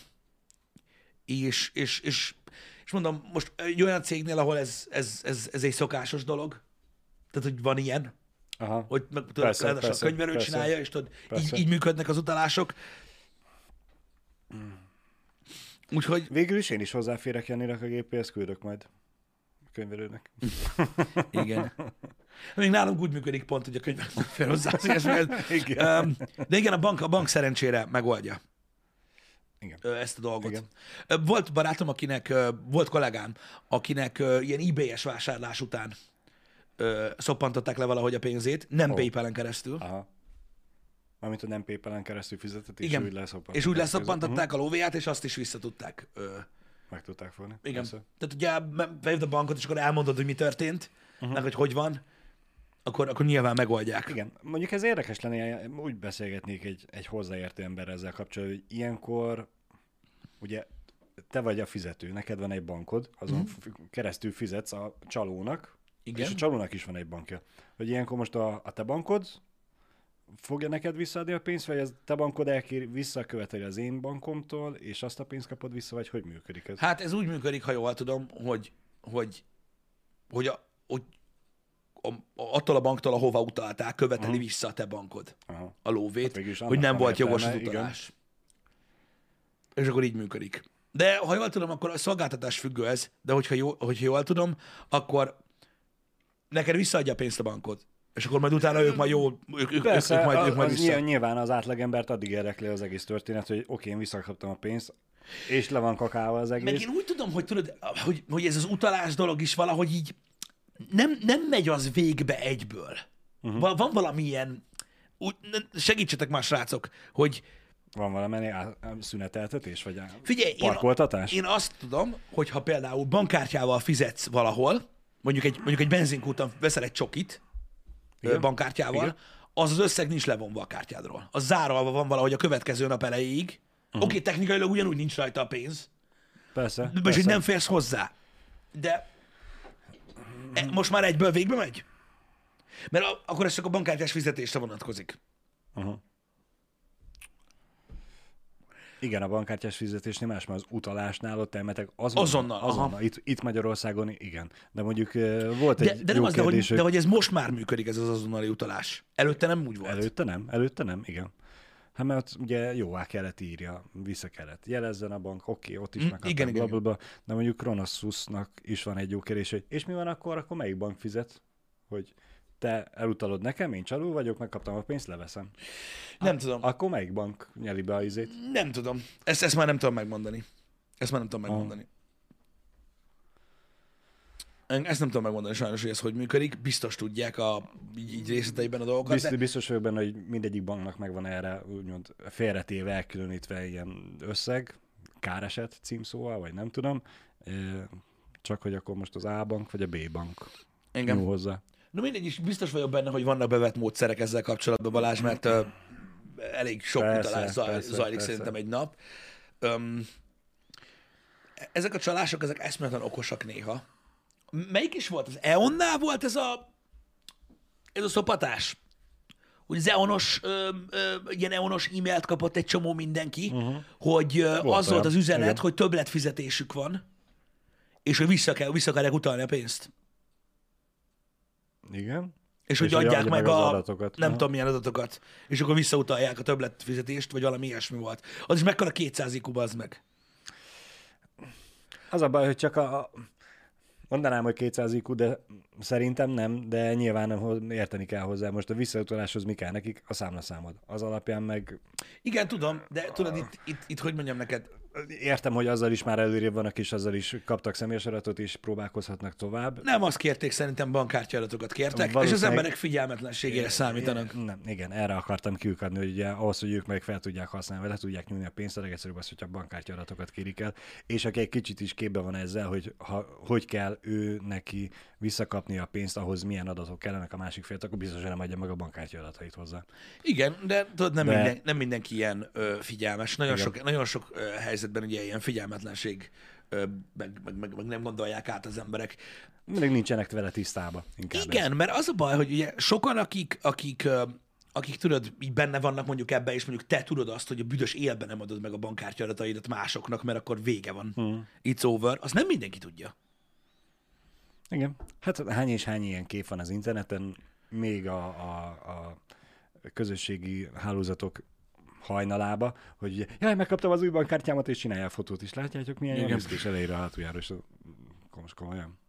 És, és, és, és mondom, most egy olyan cégnél, ahol ez, ez, ez, ez egy szokásos dolog, tehát, hogy van ilyen, Aha. hogy meg, tudod, Persze, ráadásul a persze, könyvelő persze. csinálja, és tudod, így, Persze. így működnek az utalások. Úgyhogy Végül is én is hozzáférek Janinak a gépéhez, küldök majd a könyvelőnek. [LAUGHS] Igen. Még nálunk úgy működik pont, hogy a könyv nem fér hozzá. [LAUGHS] Igen. De igen, a bank, a bank szerencsére megoldja Igen. ezt a dolgot. Igen. Volt barátom, akinek, volt kollégám, akinek ilyen eBay-es vásárlás után ö, szoppantották le valahogy a pénzét, nem oh. PayPal-en keresztül. Aha. Mármint a nem PayPal-en keresztül fizetett, és Igen. úgy leszoppantották. És úgy leszoppantották a lóvéját, és azt is visszatudták. Ö, Mhm. Meg tudták fogni. igen. Persze. Tehát ugye bejöd a bankot, és akkor elmondod, hogy mi történt, uh-huh. meg hogy hogy van, akkor, akkor nyilván megoldják. Igen, mondjuk ez érdekes lenne, úgy beszélgetnék egy, egy hozzáértő ember ezzel kapcsolatban, hogy ilyenkor ugye te vagy a fizető, neked van egy bankod, azon Mhm. uh-huh. keresztül fizetsz a csalónak, Igen. és a csalónak is van egy bankja. Hogy ilyenkor most a, a te bankod fogja neked visszaadni a pénzt, vagy az te bankod elkér, visszaköveteli az én bankomtól, és azt a pénzt kapod vissza, vagy hogy működik ez? Hát ez úgy működik, ha jól tudom, hogy, hogy, hogy, a, hogy a, attól a banktól, ahova utalták, követeli uh-huh. vissza a te bankod Aha. a lóvét, Hát hogy nem volt jogos az értelme, igen. utalás. És akkor így működik. De ha jól tudom, akkor a szolgáltatás függő ez, de hogyha, jó, hogyha jól tudom, akkor neked visszaadja a pénzt a bankod. És akkor majd utána ők majd jó, ők, ők, Persze, ők, majd, ők majd az vissza. nyilván, nyilván az átlagembert addig érdekli az egész történet, hogy oké, én visszakaptam a pénzt, és le van kakálva az Meg egész. én úgy tudom, hogy tudod, hogy, hogy ez az utalás dolog is valahogy így nem, nem megy az végbe egyből. Uh-huh. Van valamilyen, úgy, segítsetek már srácok, hogy Van valamennyi szüneteltetés, vagy Figyelj, parkoltatás? Én, én azt tudom, hogy ha például bankkártyával fizetsz valahol, mondjuk egy, mondjuk egy benzinkúton veszel egy csokit Igen. bankkártyával, Igen. az az összeg nincs levonva a kártyádról. Az záralva van valahogy a következő nap elejéig. Uh-huh. Oké, technikailag ugyanúgy nincs rajta a pénz, Persze, és persze. hogy nem férsz hozzá. De e, most már egyből végbe megy? Mert a, akkor ez csak a bankkártyás fizetésre vonatkozik. Uh-huh. Igen, a bankkártyás fizetésnél más, mert az utalásnál ott elmetek azonnal. Azonnal, aha. azonnal. Itt, itt Magyarországon igen. De mondjuk volt De, egy de nem jó az, de hogy, kérdés, de hogy ez most már működik, ez az azonnali utalás. Előtte nem úgy volt. Előtte nem, előtte nem, igen. Hát mert ugye jóvá kellett írja, vissza kellett jelezzen a bank, oké, ott is Mm, megkaptam, igen, bla, bla, bla. De mondjuk Kronosusnak is van egy jó kérdés, hogy és mi van akkor, akkor melyik bank fizet? Hogy te elutalod nekem, én csaló vagyok, megkaptam a pénzt, leveszem. Nem tudom. Akkor melyik bank nyeli be a izét? Nem tudom. Ezt, ezt már nem tudom megmondani. Ezt már nem tudom megmondani. Ezt nem tudom megmondani sajnos, hogy ez hogy működik. Biztos tudják a, így, így részleteiben a dolgokat. Biztos, De, biztos vagyok benne, hogy mindegyik banknak megvan erre úgymond félretéve, elkülönítve ilyen összeg, káreset címszóval, vagy nem tudom. Csak hogy akkor most az A bank, vagy a B bank engem. nyúl hozzá. No mindegy is, biztos vagyok benne, hogy vannak bevett módszerek ezzel kapcsolatban, Balázs, mert uh, elég sok Persze, utalás zaj, persze, zajlik persze. szerintem egy nap. Um, ezek a csalások, ezek eszméletlen okosak néha. Melyik is volt? Az EON-nál volt ez a ez a szopatás? Hogy az EON-os, ö, ö, ilyen EON-os e-mailt kapott egy csomó mindenki, uh-huh. hogy ö, az volt olyan, az üzenet, igen. hogy többletfizetésük van, és hogy vissza, kell, vissza akarják utalni a pénzt. Igen. És hogy És hogy adják meg, meg a, adatokat. nem Aha. tudom milyen adatokat, és akkor visszautalják a többletfizetést, vagy valami ilyesmi volt. Az is mekkora 200 IQ, az meg. Az a baj, hogy csak a... Mondanám, hogy 200 IQ, de szerintem nem, de nyilván nem, érteni kell hozzá. Most a visszautaláshoz mi kell nekik? A számlaszámod. Az alapján meg Igen, tudom, de tudod, itt, itt, itt hogy mondjam neked, értem, hogy azzal is már előrébb vannak, és azzal is kaptak személyes adatot, és próbálkozhatnak tovább. nem azt kérték, szerintem bankkártya adatokat kértek, és az Valószínűleg- emberek figyelmetlenségére számítanak. Nem, igen, erre akartam kiukadni, hogy ugye ahhoz, hogy ők meg fel tudják használni, le tudják nyúlni a pénzt, a legegyszerűbb az, hogyha bankkártya adatokat kérik el, és aki egy kicsit is képbe van ezzel, hogy ha, hogy kell ő neki visszakapni a pénzt, ahhoz milyen adatok kellenek a másik félt, akkor biztos, hogy nem adja meg a bankkártya adatait hozzá. Igen, de tudod, nem, De- minden, nem mindenki ilyen ö, figyelmes. Nagyon Igen. sok, nagyon sok ö, helyzetben ugye ilyen figyelmetlenség, meg, meg, meg, meg nem gondolják át az emberek. Mindig nincsenek vele tisztába. Inkább Igen, mert az a baj, hogy ugye sokan, akik, akik, akik tudod, így benne vannak mondjuk ebbe, és mondjuk te tudod azt, hogy a büdös élben nem adod meg a bankkártya adataidat másoknak, mert akkor vége van. Hmm. It's over. Azt nem mindenki tudja. Igen. Hát hány és hány ilyen kép van az interneten, még a, a, a közösségi hálózatok hajnalába, hogy ugye, jaj, megkaptam az új bankkártyámat, és csinálja a fotót is. Látjátok, milyen Igen. jó néz ki, és elejére a hátuljára, és komolyan.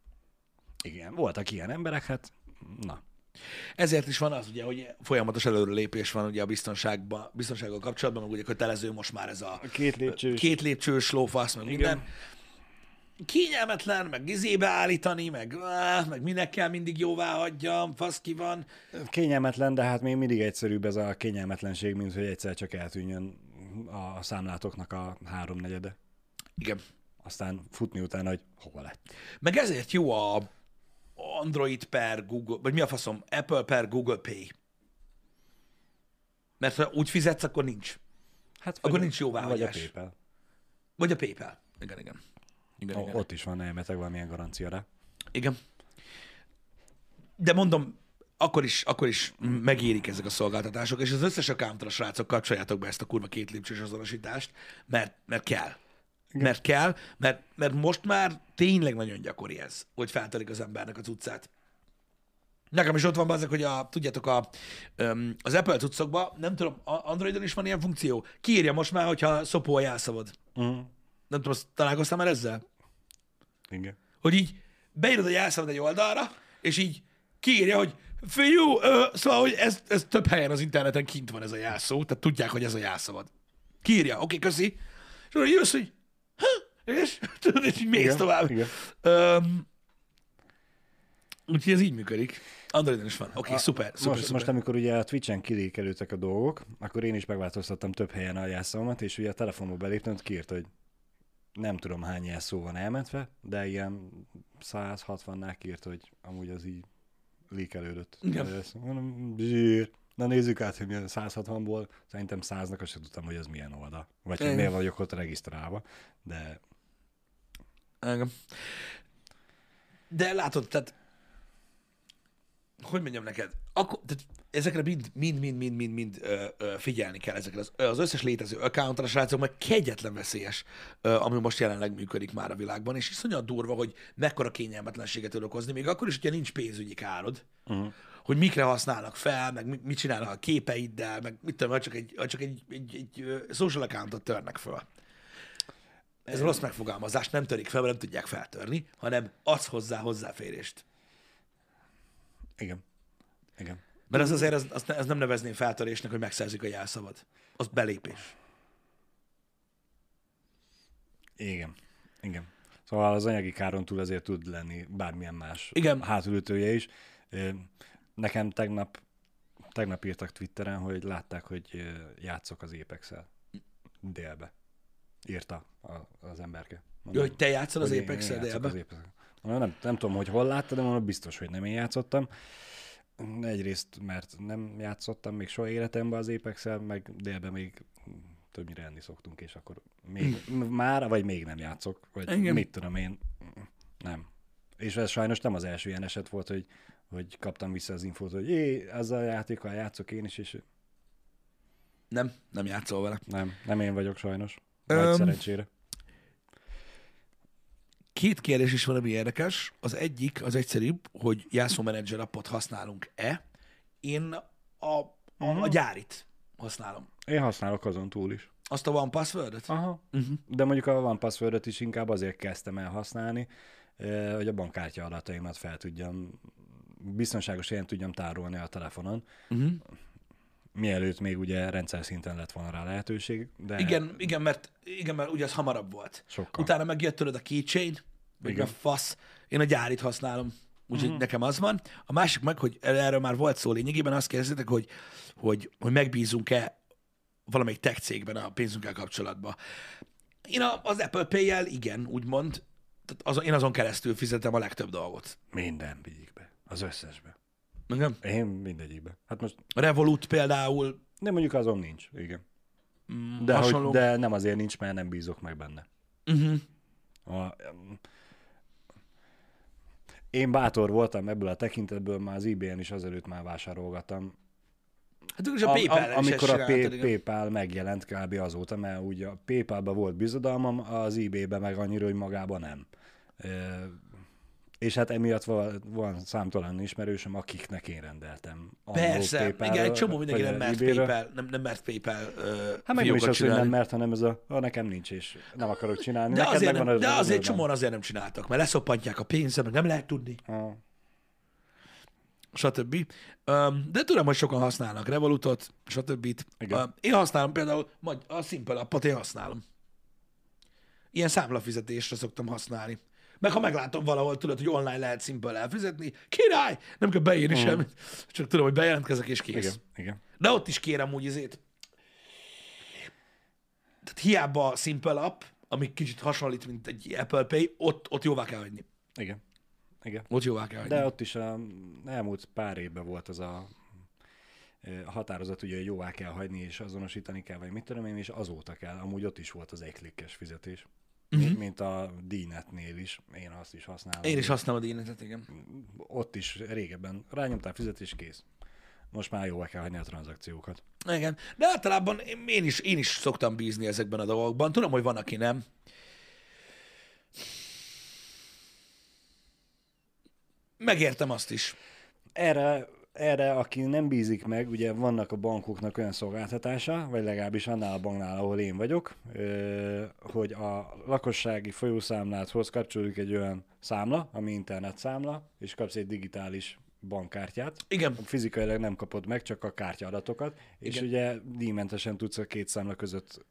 Igen, voltak ilyen emberek, hát na. Ezért is van az, ugye, hogy folyamatos előrelépés van ugye a biztonságban, biztonsággal kapcsolatban, meg ugye kötelező most már ez a két lépcsős. két lépcsős lófasz, meg minden. Kényelmetlen, meg izébe állítani, meg, áh, meg minek kell mindig jóvá hagyjam, fasz ki van. Kényelmetlen, de hát még mindig egyszerűbb ez a kényelmetlenség, mint hogy egyszer csak eltűnjön a számlátoknak a háromnegyede. Igen. Aztán futni utána, hogy hova lett. Meg ezért jó a Android per Google, vagy mi a faszom, Apple per Google Pay. Mert ha úgy fizetsz, akkor nincs. Hát Akkor nincs jóváhagyás. Vagy a PayPal. Vagy a PayPal. Igen, igen. Igen, O- igen. Ott is van elmetek valamilyen garancia rá. Igen. De mondom, akkor is, akkor is megérik ezek a szolgáltatások, és az összes accountra, srácok, kapcsoljátok be ezt a kurva két lépcsős azonosítást, mert, mert kell. Igen. Mert kell, mert, mert most már tényleg nagyon gyakori ez, hogy feltörik az embernek az utcát. Nekem is ott van azok, hogy a, tudjátok, a, az Apple cuccokban, nem tudom, a- Androidon is van ilyen funkció. Kiírja most már, hogyha szopó a jelszavad. Mm. Nem tudom, azt találkoztál már ezzel? Igen. Hogy így beírod a jelszavad egy oldalra, és így kiírja, hogy fiú, ö, szóval, hogy ez, ez több helyen az interneten kint van ez a jelszó, tehát tudják, hogy ez a jelszavad. Kiírja, oké, köszi. És akkor jössz, hogy ha, és [LAUGHS] tudod, és így mész Igen, tovább. igen. Öm, úgyhogy ez így működik. Androidon is van. Oké, szuper, szuper, most, szuper. most, amikor ugye a Twitch-en kilékelődtek a dolgok, akkor én is megváltoztattam több helyen a jelszavamat, és ugye a telefonba beléptem, kiírt, hogy nem tudom hány jelszó van elmentve, de ilyen 160-nál kiírt, hogy amúgy az így lékelődött. Igen. Mondom, zsír. Na nézzük át, hogy milyen 160-ból, szerintem 100-nak azt sem tudtam, hogy ez milyen oldal. Vagy hogy Igen. miért vagyok ott regisztrálva, de Engem. De látod, tehát hogy mondjam neked, akkor, tehát ezekre mind, mind, mind, mind, mind, mind ö, ö, figyelni kell ezekre. Az, az összes létező accountra, srácok, meg kegyetlen veszélyes, ö, ami most jelenleg működik már a világban, és iszonyat durva, hogy mekkora kényelmetlenséget tud okozni, még akkor is, hogyha nincs pénzügyi károd, uh-huh. hogy mikre használnak fel, meg mit, csinálnak a képeiddel, meg mit tudom, csak egy, csak egy, egy, egy, egy social accountot törnek föl. Ez rossz megfogalmazás, nem törik fel, nem tudják feltörni, hanem adsz hozzá hozzáférést. Igen. Igen. Mert az azért, az, azt, ne- azt nem nevezném feltörésnek, hogy megszerzik a jelszavad. Az belépés. Igen. Igen. Szóval az anyagi káron túl azért tud lenni bármilyen más Igen. hátulütője is. Nekem tegnap, tegnap írtak Twitteren, hogy látták, hogy játszok az apex délbe. Írta az emberke. Jó, hogy te játszol az apex délbe? az Apex-el. Nem, nem tudom, hogy hol láttad, de mondom, biztos, hogy nem én játszottam. Egyrészt, mert nem játszottam még soha életemben az apex meg délben még többnyire enni szoktunk, és akkor még már, vagy még nem játszok, vagy Engem. Mit tudom én, nem. És ez sajnos nem az első ilyen eset volt, hogy, hogy kaptam vissza az infót, hogy jé, ezzel a játékkal játszok én is, és Nem, nem játszol vele. nem, nem én vagyok sajnos. Vagy Öm. szerencsére. Két kérdés is van, ami érdekes. Az egyik, az egyszerűbb, hogy Jászó Manager appot használunk-e. Én a, a, Mhm. a gyárit használom. Én használok azon túl is. Azt a One Password-et? Aha. Uh-huh. De mondjuk a One password is inkább azért kezdtem el használni, eh, hogy a bankkártya adataimat fel tudjam, biztonságos helyen tudjam tárolni a telefonon, Uh-huh. mielőtt még ugye rendszer szinten lett volna rá lehetőség, de Igen, igen, mert, igen, mert ugye az hamarabb volt. sokkal. Utána megjött tőled a keychain, vagy Igen. a fasz. Én a gyárit használom, úgyhogy uh-huh. nekem az van. A másik meg, hogy erről már volt szó lényegében, azt kérdezitek, hogy, hogy, hogy megbízunk-e valamelyik tech cégben a pénzünkkel kapcsolatban. Én az Apple Pay-jel igen, úgymond, tehát azon, én azon keresztül fizetem a legtöbb dolgot. Minden vigyik az összesbe. Nem? Én mindegyikbe. Hát most, Revolut például, de mondjuk azon nincs, igen. mm, De, hasonló. hogy, de nem azért nincs, mert nem bízok meg benne. Uh-huh. A, én bátor voltam ebből a tekintetből, már az eBay-en is azelőtt már vásárolgattam. Hát a PayPal is amikor a csináltad, igen. PayPal megjelent kb. azóta, mert ugye a PayPal-ba volt bizodalmam, az eBay-be meg annyira, hogy magában nem. És hát emiatt van, van számtalan ismerősöm, akiknek én rendeltem. Persze, PayPal-ről, igen, egy csomó mindenki nem mert. PayPal, nem, nem mert PayPal uh, Hát meg nem is az, hogy nem mert, hanem ez a, a nekem nincs, és nem akarok csinálni. De Neked azért, nem, az de az azért ördögem. csomóan azért nem csináltak, mert leszoppantják a pénzem, meg nem lehet tudni, Ah, stb. De tudom, hogy sokan használnak Revolutot, stb. Igen. Én használom például, a Simple appot én használom. Ilyen számlafizetésre szoktam használni. Meg ha meglátom valahol, tudod, hogy online lehet Simple elfizetni, király! Nem kell beírni mm. semmit. Csak tudom, hogy bejelentkezek és kész. igen, igen. De ott is kérem úgy izét. Tehát hiába a Simple app, ami kicsit hasonlít, mint egy Apple Pay, ott, ott jóvá kell hagyni. Igen. Igen. Ott jóvá kell hagyni. De ott is a elmúlt pár évben volt az a ö, határozat, ugye, hogy jóvá kell hagyni, és azonosítani kell, vagy mit tudom én, és azóta kell. Amúgy ott is volt az egyklikkes fizetés. Uh-huh. Mint a D-netnél is, én azt is használom. Én is használom a dínetet, igen. Ott is régebben rányomtál fizetés, kész. Most már jóvá kell hagyni a tranzakciókat. Igen. De általában én is, én is szoktam bízni ezekben a dolgokban. Tudom, hogy van, aki nem. Megértem azt is. erre, erre, aki nem bízik meg, ugye vannak a bankoknak olyan szolgáltatása, vagy legalábbis annál a banknál, ahol én vagyok, hogy a lakossági folyószámládhoz kapcsolódik egy olyan számla, ami internet számla, és kapsz egy digitális bankkártyát. Igen. Fizikailag nem kapod meg, csak a kártyaadatokat, és Igen. ugye díjmentesen tudsz a két számla között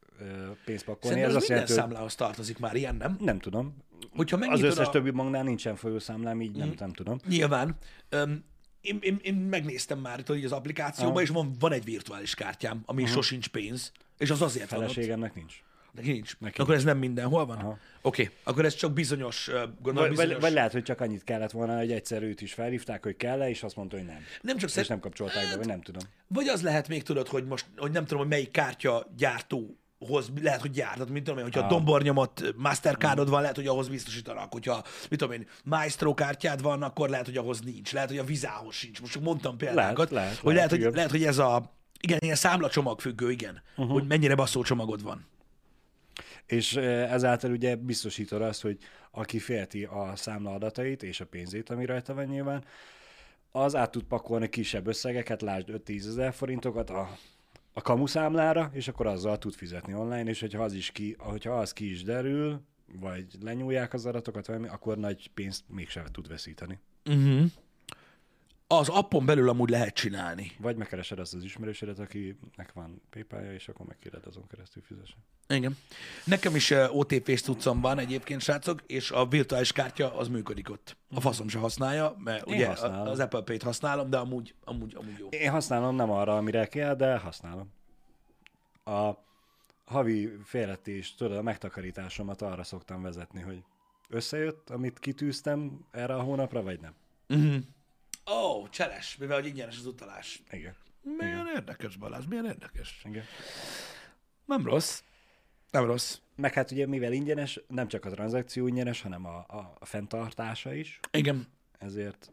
pénzt pakolni. Szerintem ez, azt minden jelenti, számlához tartozik már ilyen, nem? nem tudom. Hogyha Az összes a... többi banknál nincsen folyószámlám, így Mm. nem, nem tudom. Nyilván. Öm, én, én, én megnéztem már itt az applikációban, Aha. és van, van egy virtuális kártyám, ami sosincs pénz, és az azért van. Feleségemnek nincs. Neki nincs. Neki akkor ez nem mindenhol van? Aha. Oké, akkor ez csak bizonyos, gondolom Vagy, bizonyos... vagy, vagy lehet, hogy csak annyit kellett volna, hogy egyszer őt is felhívták, hogy kell és azt mondta, hogy nem. nem csak És szer... nem kapcsolták be, vagy nem tudom. Vagy az lehet még, tudod, hogy most, hogy nem tudom, hogy melyik kártya gyártóhoz lehet, hogy. Tehát, mint tudom én, hogyha Ah. a dombornyomott Mastercardod van, lehet, hogy ahhoz biztosítanak. Hogyha, mit tudom én, Maestro kártyád van, akkor lehet, hogy ahhoz nincs. Lehet, hogy a vizához sincs. Most csak mondtam példákat. lehet, hogy lehet, lehet, hogy, igen. lehet, hogy ez a, igen, ilyen számlacsomag függő, igen. Uh-huh. Hogy mennyire basszó csomagod van. És ezáltal ugye biztosítod azt, hogy aki félti a számla adatait és a pénzét, ami rajta van nyilván, az át tud pakolni kisebb összegeket, lásd 5-10 ezer forintokat a, a kamuszámlára, és akkor azzal tud fizetni online, és hogyha az, is ki, hogyha az ki is derül, vagy lenyúlják az adatokat, valami, akkor nagy pénzt mégsem tud veszíteni. Uh-huh. Az appon belül amúgy lehet csinálni. Vagy megkeresed azt az ismerősödet, akinek van paypal és akkor megkéred azon keresztül fizessen. Igen. Nekem is uh, OTP-s cuccom van egyébként, srácok, és a virtuális kártya az működik ott. A faszom se használja, mert Én ugye használom. az Apple Pay-t használom, de amúgy, amúgy, amúgy jó. Én használom nem arra, amire kell, de használom. A havi félretés, tudod, a megtakarításomat arra szoktam vezetni, hogy összejött, amit kitűztem erre a hónapra, vagy nem. Ó, oh, cseles, mivel hogy ingyenes az utalás. Igen. Milyen érdekes, Balázs, milyen érdekes. Igen. Nem rossz. Nem rossz. Meg hát ugye mivel ingyenes, nem csak a tranzakció ingyenes, hanem a, a, a fenntartása is, Igen. ezért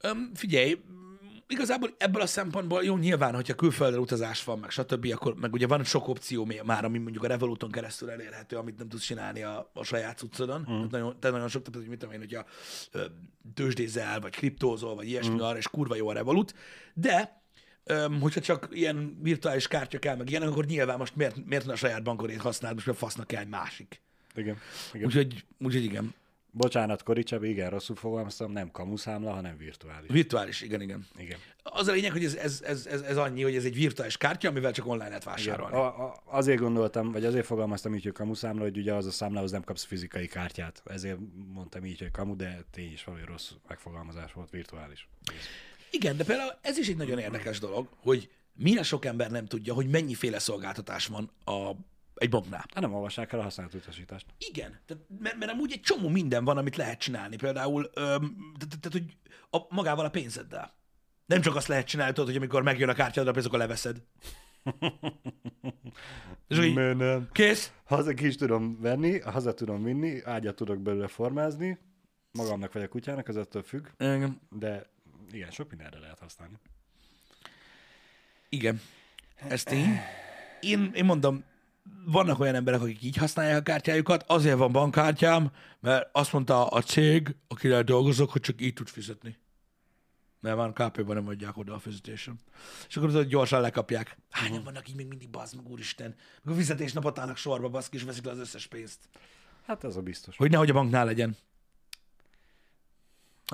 Öm, figyelj, igazából ebből a szempontból jó, nyilván, hogyha külföldre utazás van, meg stb., akkor meg ugye van sok opció már, ami mondjuk a Revoluton keresztül elérhető, amit nem tudsz csinálni a, a saját cuccodon. Mm. Tehát nagyon, te nagyon sok, tehát hogy mit tudom én, hogyha tőzsdézel, vagy kriptózol, vagy ilyesmi mm. arra, és kurva jó a Revolut, de öm, hogyha csak ilyen virtuális kártya kell, meg ilyenek, akkor nyilván most miért, miért ne a saját bankodét használd, most mert fasznak kell egy másik. igen. igen. Úgyhogy, úgyhogy igen. Bocsánat, Koricsab, igen, rosszul fogalmaztam, nem kamuszámla, hanem virtuális. Virtuális, igen, igen. Igen. Az a lényeg, hogy ez, ez, ez, ez, ez annyi, hogy ez egy virtuális kártya, amivel csak online lehet Igen. vásárolni. A, a, azért gondoltam, vagy azért fogalmaztam így, hogy kamuszámla, hogy ugye az a számlához nem kapsz fizikai kártyát. Ezért mondtam így, hogy kamu, de tény is valami rossz megfogalmazás volt, virtuális. Igen, de például ez is egy nagyon érdekes dolog, hogy milyen sok ember nem tudja, hogy mennyiféle szolgáltatás van a, egy banknál. Hát nem olvassák el a használt utasítást. Igen, tehát, mert, mert amúgy egy csomó minden van, amit lehet csinálni. Például, tehát, hogy a, magával a pénzeddel. Nem csak azt lehet csinálni, tudod, hogy amikor megjön a kártyádra pénz, akkor leveszed. [LAUGHS] És így, nem? kész? Haza ki is tudom venni, haza tudom vinni, ágyat tudok belőle formázni, magamnak vagy a kutyának, az attól függ, Igen. de igen, sok mindenre lehet használni. Igen. Ez tény. Én, én mondom, vannak olyan emberek, akik így használják a kártyájukat, azért van bankkártyám, mert azt mondta a cég, akivel dolgozok, hogy csak így tud fizetni. Mert van KP-ban nem adják oda a fizetésen. És akkor tudod, gyorsan lekapják. Hányan vannak így még mindig, bazd meg, úristen. Meg a fizetésnapot állnak sorba, baszki, és veszik le az összes pénzt. Hát ez a biztos. Hogy nehogy a banknál legyen.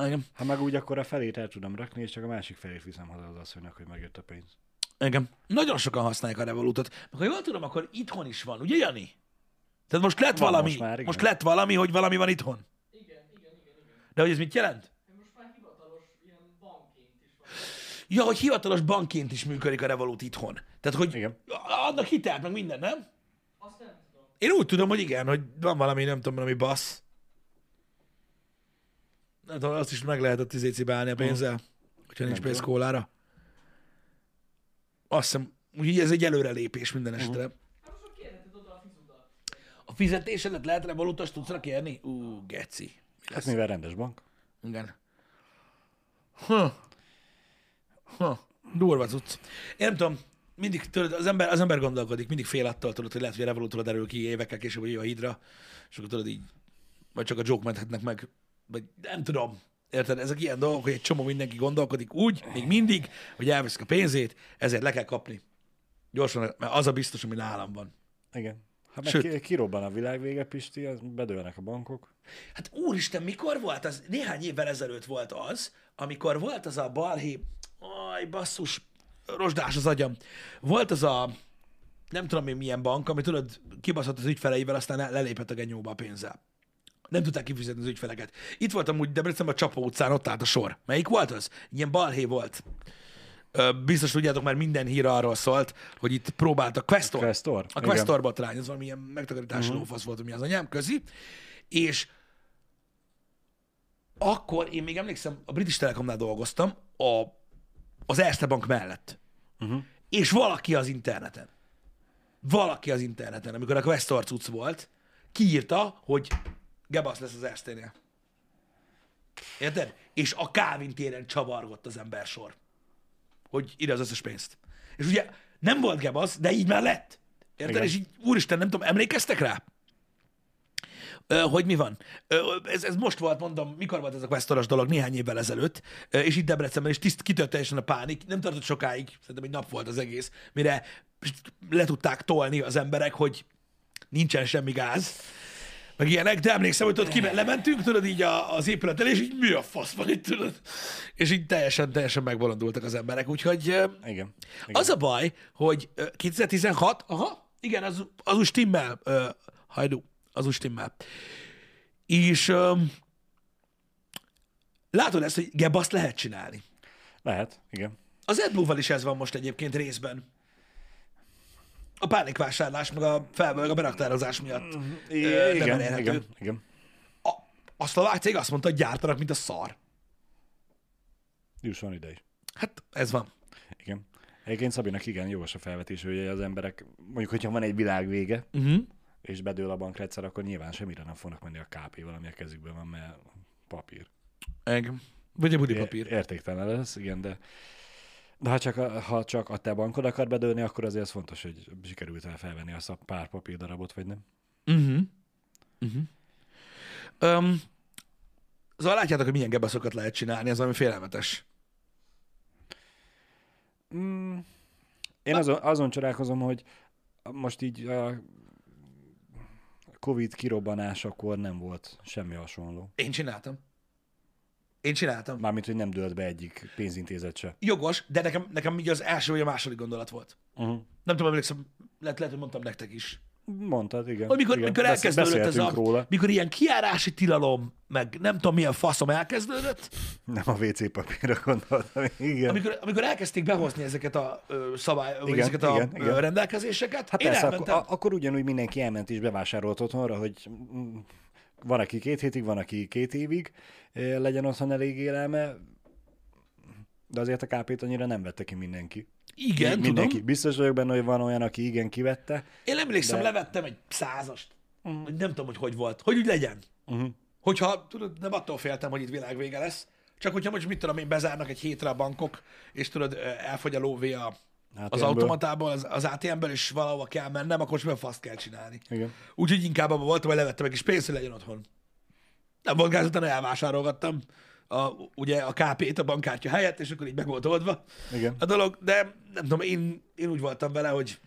Igen. Ha meg úgy, akkor a felét el tudom rakni, és csak a másik felét viszem haza az asszonynak, hogy megjött a pénz. Igen. Nagyon sokan használják a Revolutot. Meg ha jól tudom, akkor itthon is van, ugye Jani? Tehát most lett Van valami, most már, igen. most lett valami, hogy valami van itthon. Igen, igen, igen, igen. De hogy ez mit jelent? Most már hivatalos ilyen bankként is van. Ja, hogy hivatalos bankként is működik a Revolut itthon. Tehát, hogy Igen. adnak hitelt, meg minden, nem? Azt nem tudom. Én úgy tudom, hogy igen, hogy van valami, nem tudom, valami bassz. Nem tudom, azt is meg lehet a tizécibálni a pénzzel, hogyha nincs pénz kólára. Azt hiszem, úgyhogy ez egy előrelépés minden esetre. Hát már kérheted oda a fizudat. A fizetésedet lehet Revolutos tudsz kérni? Ú, geci. Mi Hát mivel rendes bank. Igen. Ha. Ha. Durva cucc. Én nem tudom, mindig tudod, az ember, az ember gondolkodik, mindig fél attól tudod, hogy lehet, hogy a Revolutra derül ki évekkel később, hogy jön a hidra, és akkor tudod így, vagy csak a joke menthetnek meg, vagy nem tudom. Érted? Ezek ilyen dolgok, hogy egy csomó mindenki gondolkodik úgy, még mindig, hogy elveszik a pénzét, ezért le kell kapni. Gyorsan, mert az a biztos, ami nálam van. Igen. Ha meg Sőt. ki, kirobban a világ vége, Pisti, az bedőlnek a bankok. Hát úristen, mikor volt az? Néhány évvel ezelőtt volt az, amikor volt az a balhé, aj, basszus, rozsdás az agyam. Volt az a, nem tudom én milyen bank, ami tudod, kibaszott az ügyfeleivel, aztán le- lelépett a genyóba a pénzzel. Nem tudták kifizetni az ügyfeleket. Itt volt amúgy Debrecenben a Csapó utcán, ott állt a sor. Melyik volt az? Ilyen balhé volt. Ö, Biztos tudjátok, már minden hír arról szólt, hogy itt próbáltak Questor. Questor? A Igen. Questor botrány, ez valamilyen megtakarítási uh-huh. lófasz volt, ami az anyám közi. És akkor én még emlékszem, a British Telekomnál dolgoztam, a, az Erste Bank mellett. Uh-huh. És valaki az interneten, valaki az interneten, amikor a Questor cucc volt, kiírta, hogy gebasz lesz az Erste-nél. Érted? És a Kávin téren csavargott az ember sor. Hogy ide az összes pénzt. És ugye nem volt gebasz, de így már lett. Érted? Igen. És így, úristen, nem tudom, emlékeztek rá? Ö, hogy mi van? Ö, ez, ez most volt, mondom, mikor volt ez a questoros dolog? Néhány évvel ezelőtt, Ö, és itt Debrecenben, és tiszt, kitört teljesen a pánik, nem tartott sokáig, szerintem egy nap volt az egész, mire le tudták tolni az emberek, hogy nincsen semmi gáz, meg ilyenek, de emlékszem, hogy tudod, kimen, lementünk, tudod, így a, az épület elé, és így mi a fasz van itt, tudod? És így teljesen, teljesen megbolondultak az emberek, úgyhogy Igen. Igen. az a baj, hogy ö, 2016, aha, igen, az, az úgy stimmel, uh, hajdu, az úgy stimmel. És um, látod ezt, hogy gebaszt lehet csinálni. Lehet, igen. Az AdBlue-val is ez van most egyébként részben. A pánikvásárlás, meg a, fel, meg a beraktározás miatt. I- Ö, nem igen, elérhető. igen, igen. A, a szlovák cég azt mondta, hogy gyártanak, mint a szar. Jusson ide is. Hát ez van. Igen. Egyébként Szabinak igen, jogos a felvetés, hogy az emberek, mondjuk, hogyha van egy világ vége, Uh-huh. és bedől a bankrendszer, akkor nyilván semmire nem fognak menni a KP-val, ami a kezükben van, mert papír. Igen. Vagy a budi É- papír. Értéktelen lesz, igen, de de ha csak, a, ha csak a te bankod akar bedőlni, akkor azért az fontos, hogy sikerült el felvenni azt a pár papírdarabot, vagy nem. Uh-huh. Uh-huh. Um, szóval látjátok, hogy milyen gebaszokat lehet csinálni, ez valami félelmetes. Mm, én azon, azon csodálkozom, hogy most így a Covid kirobbanásakor nem volt semmi hasonló. Én csináltam. Én csináltam. Mármint, hogy nem dőlt be egyik pénzintézet se. Jogos, de nekem, nekem így az első vagy a második gondolat volt. Uh-huh. Nem tudom, emlékszem, lehet, lehet, hogy mondtam nektek is. Mondtad, igen. Hogy mikor, igen. mikor elkezdődött ez a, róla. mikor ilyen kiárási tilalom, meg nem tudom milyen faszom elkezdődött, Nem a WC papírra gondoltam, igen. amikor, amikor elkezdték behozni ezeket a ö, szabály, Igen, ezeket a igen, ö, igen. rendelkezéseket, Hát én persze, akkor, elmentem. a- akkor ugyanúgy mindenki elment és bevásárolt otthonra, hogy van, aki két hétig, van, aki két évig eh, legyen otthon elég élelme, de azért a KP-t annyira nem vette ki mindenki. Igen, mindenki. tudom. Biztos vagyok benne, hogy van olyan, aki igen kivette. Én emlékszem, De- levettem egy százast. Uh-huh. Nem tudom, hogy hogy volt. Hogy úgy legyen. Uh-huh. Hogyha, tudod, nem attól féltem, hogy itt világvége lesz, csak hogyha most mit tudom én, bezárnak egy hétre a bankok, és tudod, ö, elfogy a lóvé a, az ATM-ből. automatából, az, az ATM-ből, és valahova kell mennem, akkor a faszt kell csinálni. Igen. Úgyhogy inkább abban voltam, hogy levettem egy kis pénzt, hogy legyen otthon. Nem volt gáz, utána elvásárolgattam a, ugye a KP-t a bankkártya helyett, és akkor így meg volt oldva Igen. a dolog, de nem tudom, én, én úgy voltam vele, hogy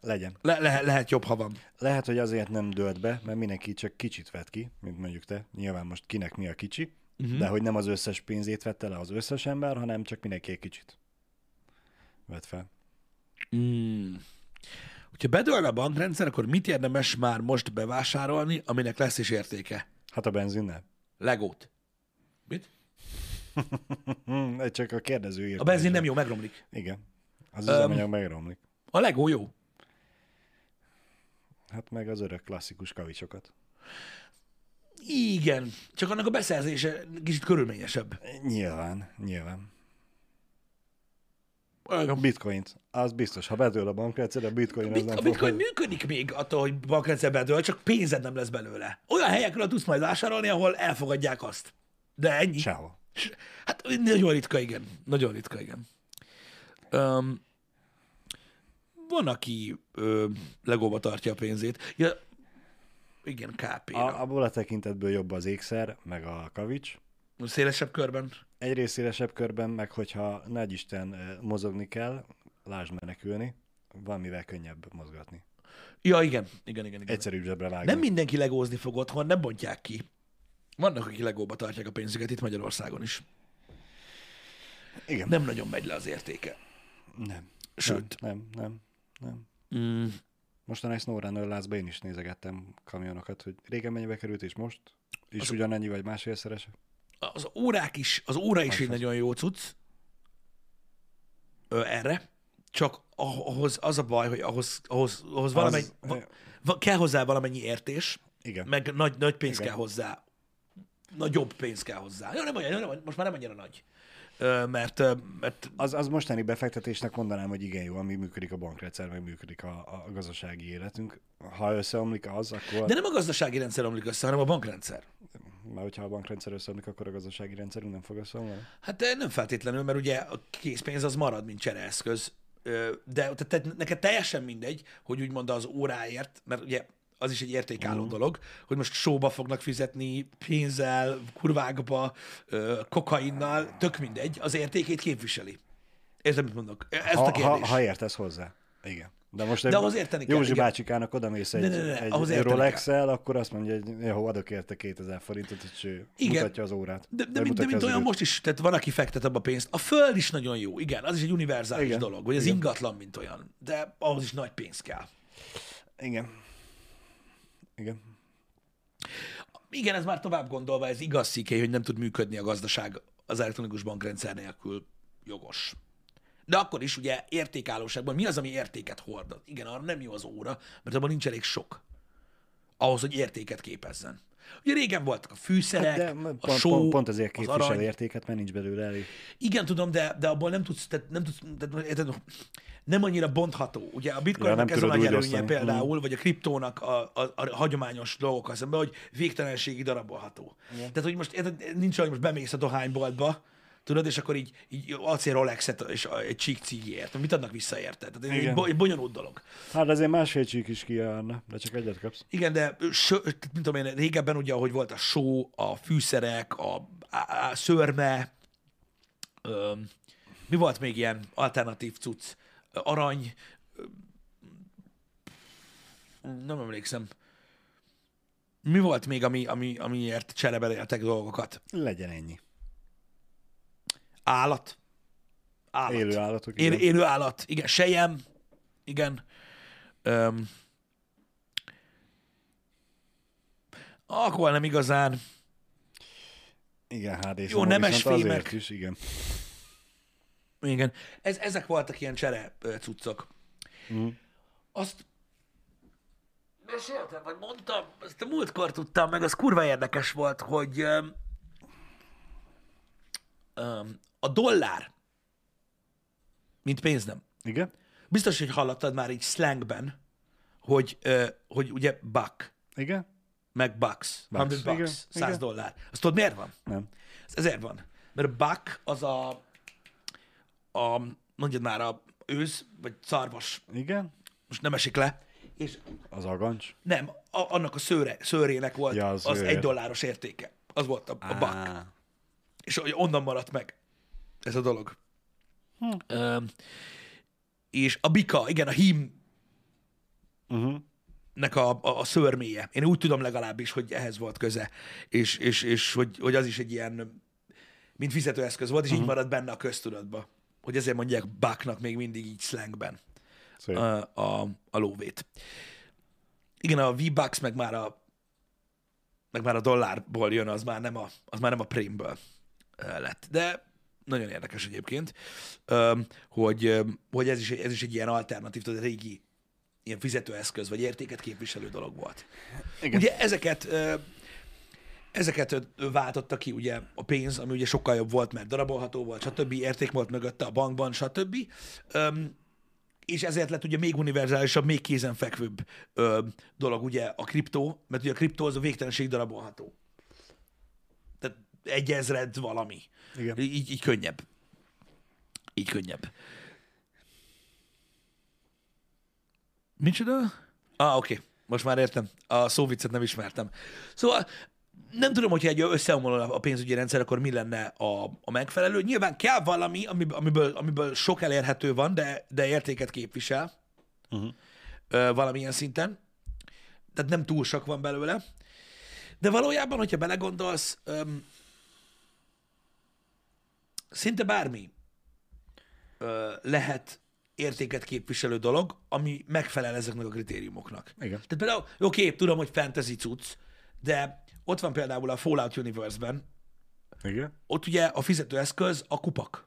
Legyen. le, le, lehet jobb, ha van. Lehet, hogy azért nem dőlt be, mert mindenki csak kicsit vett ki, mint mondjuk te. Nyilván most kinek mi a kicsi, uh-huh. de hogy nem az összes pénzét vette le az összes ember, hanem csak mindenki egy kicsit vett fel. Mm. Hogyha bedőlne a bankrendszer, akkor mit érdemes már most bevásárolni, aminek lesz is értéke? Hát a benzinnel. Legót. Mit? [LAUGHS] Csak a kérdező írt. A benzin nem jó, megromlik. Igen. Az üzemanyag megromlik. A Legó jó. Hát meg az örök klasszikus kavicsokat. Igen, csak annak a beszerzése kicsit körülményesebb. Nyilván, nyilván. A Bitcoint, az biztos. Ha bedől a bankrendszer, a bitcoin az bit- nem a bitcoin fog... működik még attól, hogy bankrendszer bedől, csak pénzed nem lesz belőle. Olyan helyekről tudsz majd vásárolni, ahol elfogadják azt. De ennyi. Sehol. Hát nagyon ritka, igen. Nagyon ritka, igen. Um, van, aki ö, legóba tartja a pénzét. Ja, igen, KP-ra. A, abból a tekintetből jobb az ékszer, meg a kavics, Szélesebb körben. Egyrészt szélesebb körben, meg hogyha nagy Isten mozogni kell, lásd menekülni, valamivel könnyebb mozgatni. Ja, igen. Igen, igen, igen. Egyszerűbb zsebre vágni. Nem mindenki legózni fog otthon, nem bontják ki. Vannak, akik legóba tartják a pénzüket itt Magyarországon is. Igen. Nem nagyon megy le az értéke. Nem. Sőt. Nem, nem, nem. nem. Mm, Mostanában egy SnowRunner lázba én is nézegettem kamionokat, hogy régen mennyibe került, és most is Az- ugyanennyi, vagy másfélszeres. Az órák is, az óra is egy Azaz. nagyon jó cucc ö, erre, csak ah- ahhoz az a baj, hogy ahhoz, ahhoz, ahhoz valamennyi, Az- va, va, kell hozzá valamennyi értés, Igen. meg nagy, nagy pénz Igen. kell hozzá. Nagyobb pénz kell hozzá. Jó, nem olyan, nem, most már nem annyira nagy. Ö, mert, mert Az, az mostani befektetésnek mondanám, hogy igen jó, ami működik a bankrendszer, meg működik a, a gazdasági életünk. Ha összeomlik az, akkor... de nem a gazdasági rendszer omlik össze, hanem a bankrendszer. Már hogyha a bankrendszer összeomlik, akkor a gazdasági rendszerünk nem fog összeomlani. Hát nem feltétlenül, mert ugye a készpénz az marad, mint csereeszköz. De te, te, neked teljesen mindegy, hogy úgymond az óráért, mert ugye az is egy értékálló uh-huh. dolog, hogy most sóba fognak fizetni, pénzzel, kurvákba, kokainnal, tök mindegy, az értékét képviseli. Érted, mit mondok? Ez a Ha, ha, kérdés. ha értesz hozzá. Igen. De most De egy ahhoz érteni kell, Józsi igen. bácsikának odamész egy, Ne, ne, ne, egy, ahhoz egy érteni Rolex-el, akkor azt mondja, hogy jó, adok érte 2000 forintot, és ő Igen. mutatja az órát. De, de, Vagy mint, de mint olyan most is, tehát van, aki fektet abba pénzt. A föld is nagyon jó, igen, az is egy univerzális igen. Dolog, hogy az Igen. ingatlan, mint olyan, de ahhoz is nagy pénz kell. Igen. Igen. Igen, ez már tovább gondolva, ez igaz sziké, hogy nem tud működni a gazdaság az elektronikus bankrendszer nélkül jogos. De akkor is ugye értékállóságban mi az, ami értéket hord? Igen, arra nem jó az óra, mert abban nincs elég sok. Ahhoz, hogy értéket képezzen. Ugye régen voltak a fűszerek, De a pont, só, pont, pont ezért az képvisel arany. értéket, mert nincs belőle elég. Igen, tudom, de, de abból nem tudsz, tehát nem tudsz, tehát, nem annyira bontható. Ugye a bitcoinnak Ja, ez a nagy előnye osztani. például, vagy a kriptónak a, a, a hagyományos dolgokkal szemben, hogy végtelenségig darabolható. Tehát, hogy most érted, nincs olyan, hogy most bemész a dohányboltba, tudod, és akkor így, így acél Rolexet és egy csík cigért. Mit adnak vissza érte? Tehát ez egy, bo- egy bonyolult dolog. Hát azért másfél csík is kijárna, de csak egyet kapsz. Igen, de sö, mint tudom én, régebben ugye, ahogy volt a só, a fűszerek, a, a, a szörme, ö, mi volt még ilyen alternatív cucc? Arany, ö, nem emlékszem. Mi volt még, ami, ami, amiért csereberéltek dolgokat? Legyen ennyi. Állat. Állat. Élő állatok. Él, igen. élő állat. Igen, sejem. Igen. Öm. Akkor nem igazán. Igen, HD Jó, szomor, nemes fémek. Is, igen. Igen. Ez, ezek voltak ilyen csere cuccok. Mm. Azt meséltem, vagy mondtam, ezt a múltkor tudtam, meg az kurva érdekes volt, hogy a dollár, mint pénz nem. Igen? Biztos, hogy hallottad már így slangben, hogy, ö, hogy ugye buck, Igen? meg bucks, Bucks, 100 bucks, igen, 100 igen. dollár. Azt tudod miért van? Nem. Ez ezért van. Mert a buck az a, a mondjad már a őz, vagy szarvas, Igen? most nem esik le, és Az agancs. nem, a, annak a szőre, szőrének volt Ja, az az, ő. egy dolláros értéke. Az volt a, a buck. És onnan maradt meg ez a dolog. Hm. Ö, és a bika, igen, a hím Uh-huh. nek a, a, a szörméje. Én úgy tudom legalábbis, hogy ehhez volt köze, és, és, és hogy, hogy az is egy ilyen, mint fizetőeszköz volt, és így maradt benne a köztudatba. Hogy ezért mondják bucknak még mindig így slangben Szép. a, a, a lóvét. Igen, a V-Bucks meg már a meg már a dollárból jön, az már nem a, az már nem a prémből lett. De nagyon érdekes egyébként, hogy, hogy ez, is, ez is egy ilyen alternatív, tudod, régi ilyen fizetőeszköz, vagy értéket képviselő dolog volt. Igen. Ugye ezeket ezeket váltotta ki ugye a pénz, ami ugye sokkal jobb volt, mert darabolható volt, stb. érték volt mögötte a bankban, stb. És ezért lett ugye még univerzálisabb, még kézenfekvőbb dolog ugye a kriptó, mert ugye a kriptó az a végtelenség darabolható. Egy ezred valami. Igen. Így, így könnyebb. Így könnyebb. Micsoda? Ah, oké. Okay. Most már értem. A szóviccet nem ismertem. Szóval nem tudom, hogyha egy összeomló a pénzügyi rendszer, akkor mi lenne a, a megfelelő. Nyilván kell valami, amiből, amiből, amiből sok elérhető van, de, de értéket képvisel Uh-huh. ö, valamilyen szinten. Tehát nem túl sok van belőle. De valójában, hogyha belegondolsz, öm, szinte bármi ö, lehet értéket képviselő dolog, ami megfelel ezeknek a kritériumoknak. Igen. Tehát például, oké, tudom, hogy fantasy cucc, de ott van például a Fallout Universe-ben, Igen. ott ugye a fizetőeszköz a kupak,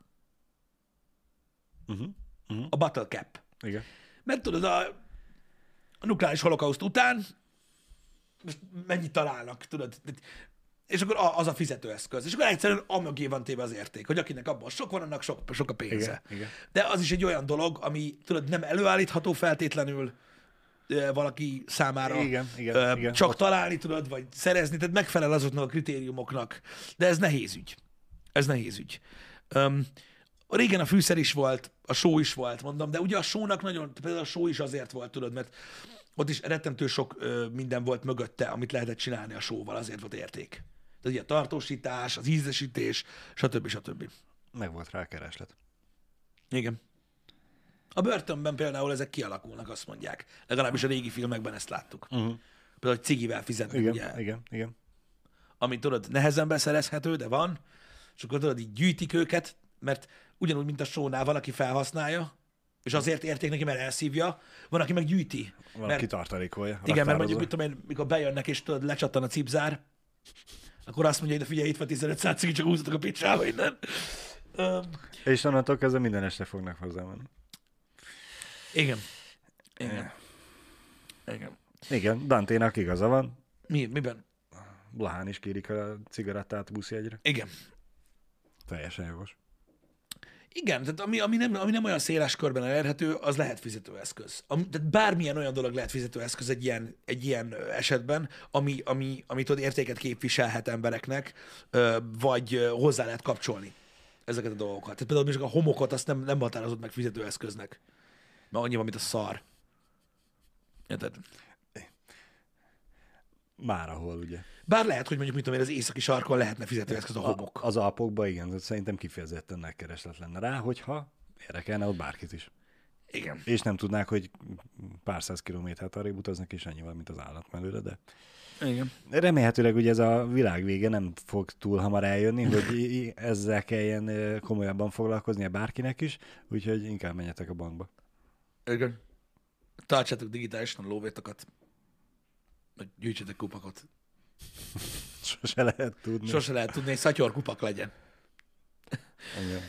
Uh-huh. Uh-huh. a battle cap. Igen. Mert tudod, a, a nukleáris holokauszt után most mennyit találnak, tudod? És akkor az a fizetőeszköz. És akkor egyszerűen amögé van téve az érték, hogy akinek abban sok van, annak sok, sok a pénze. Igen, igen. De az is egy olyan dolog, ami tudod, nem előállítható feltétlenül valaki számára. Igen, igen, Ö, igen. Csak Ott- találni tudod, vagy szerezni, tehát megfelel azoknak a kritériumoknak. De ez nehéz ügy. Ez nehéz ügy. Um, régen a fűszer is volt, a só is volt, mondom, de ugye a sónak nagyon, például a só is azért volt, tudod, mert ott is rettentő sok ö, minden volt mögötte, amit lehetett csinálni a sóval, azért volt érték. Tehát ugye a tartósítás, az ízesítés, stb. stb. Meg volt rá kereslet. Igen. A börtönben például ezek kialakulnak, azt mondják. Legalábbis a régi filmekben ezt láttuk. Uh-huh. Például, hogy cigivel fizetnek, Igen, ugye, igen, igen. ami tudod, nehezen beszerezhető, de van, és akkor tudod, így gyűjtik őket, mert ugyanúgy, mint a sónál, van, aki felhasználja, és azért érték neki, mert elszívja, van, aki meg gyűjti. Van, mert, aki tartalékolja. igen, mert mondjuk, mit tudom én, mikor bejönnek, és tudod, lecsattan a cipzár, akkor azt mondja, hogy de figyelj, itt van 15 száz cigi, csak húzzatok a picsába innen. Öm, És onnantól kezdve minden este fognak hozzá menni. igen. Igen. Igen. Igen, Danténak igaza van. Mi, miben? Blahán is kérik a cigarettát buszjegyre. Igen. Teljesen jogos. Igen, tehát ami, ami, nem, ami nem olyan széles körben elérhető, az lehet fizetőeszköz. Ami, tehát bármilyen olyan dolog lehet fizetőeszköz egy ilyen, egy ilyen esetben, ami, ami, ami tudod, értéket képviselhet embereknek, vagy hozzá lehet kapcsolni ezeket a dolgokat. Tehát például a homokot azt nem, nem határozott meg fizetőeszköznek. Mert annyi van, mint a szar. Érted? Már ahol, ugye. Bár lehet, hogy mondjuk, mit tudom én, az északi sarkon lehetne fizetőeszköz a homok. A, az Alpokban igen, szerintem kifejezetten nagy kereslet lenne rá, hogyha érdekelne ott bárkit is. Igen. És nem tudnák, hogy pár száz kilométert arrébb utaznak, és annyival, mint az állat mellőle, de Igen. remélhetőleg ugye ez a világ vége nem fog túl hamar eljönni, hogy ezzel kelljen komolyabban foglalkoznia bárkinek is, úgyhogy inkább menjetek a bankba. Igen. Tartsátok digitálisan a lóvétokat, meg gyűjtsetek kupakot. [LAUGHS] Sose lehet tudni. Sose lehet tudni, hogy szatyor kupak legyen. Igen.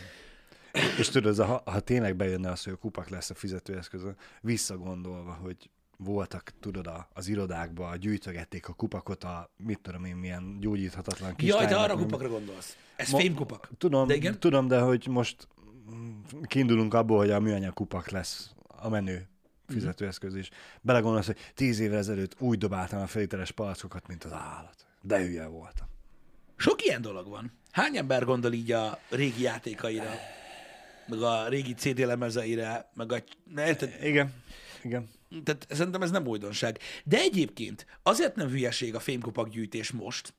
És tudod, ha, ha tényleg bejönne az, hogy a kupak lesz a fizetőeszközön, visszagondolva, hogy voltak, tudod, az irodákban, gyűjtögették a kupakot, a mit tudom én, milyen gyógyíthatatlan kis Jaj, lánynak, arra nem- kupakra gondolsz. Ez Ma- fémkupak. Tudom, De de igen? tudom, de hogy most kiindulunk abból, hogy a műanyag kupak lesz a menő fizetőeszköz is. Belegondolsz, hogy tíz évvel ezelőtt úgy dobáltam a feliteles palackokat, mint az állat. De hülye voltam. Sok ilyen dolog van. Hány ember gondol így a régi játékaira, meg a régi CD lemezeire, meg a... Na, érted? Igen, igen. Tehát szerintem ez nem újdonság. De egyébként azért nem hülyeség a fémkupak gyűjtés most,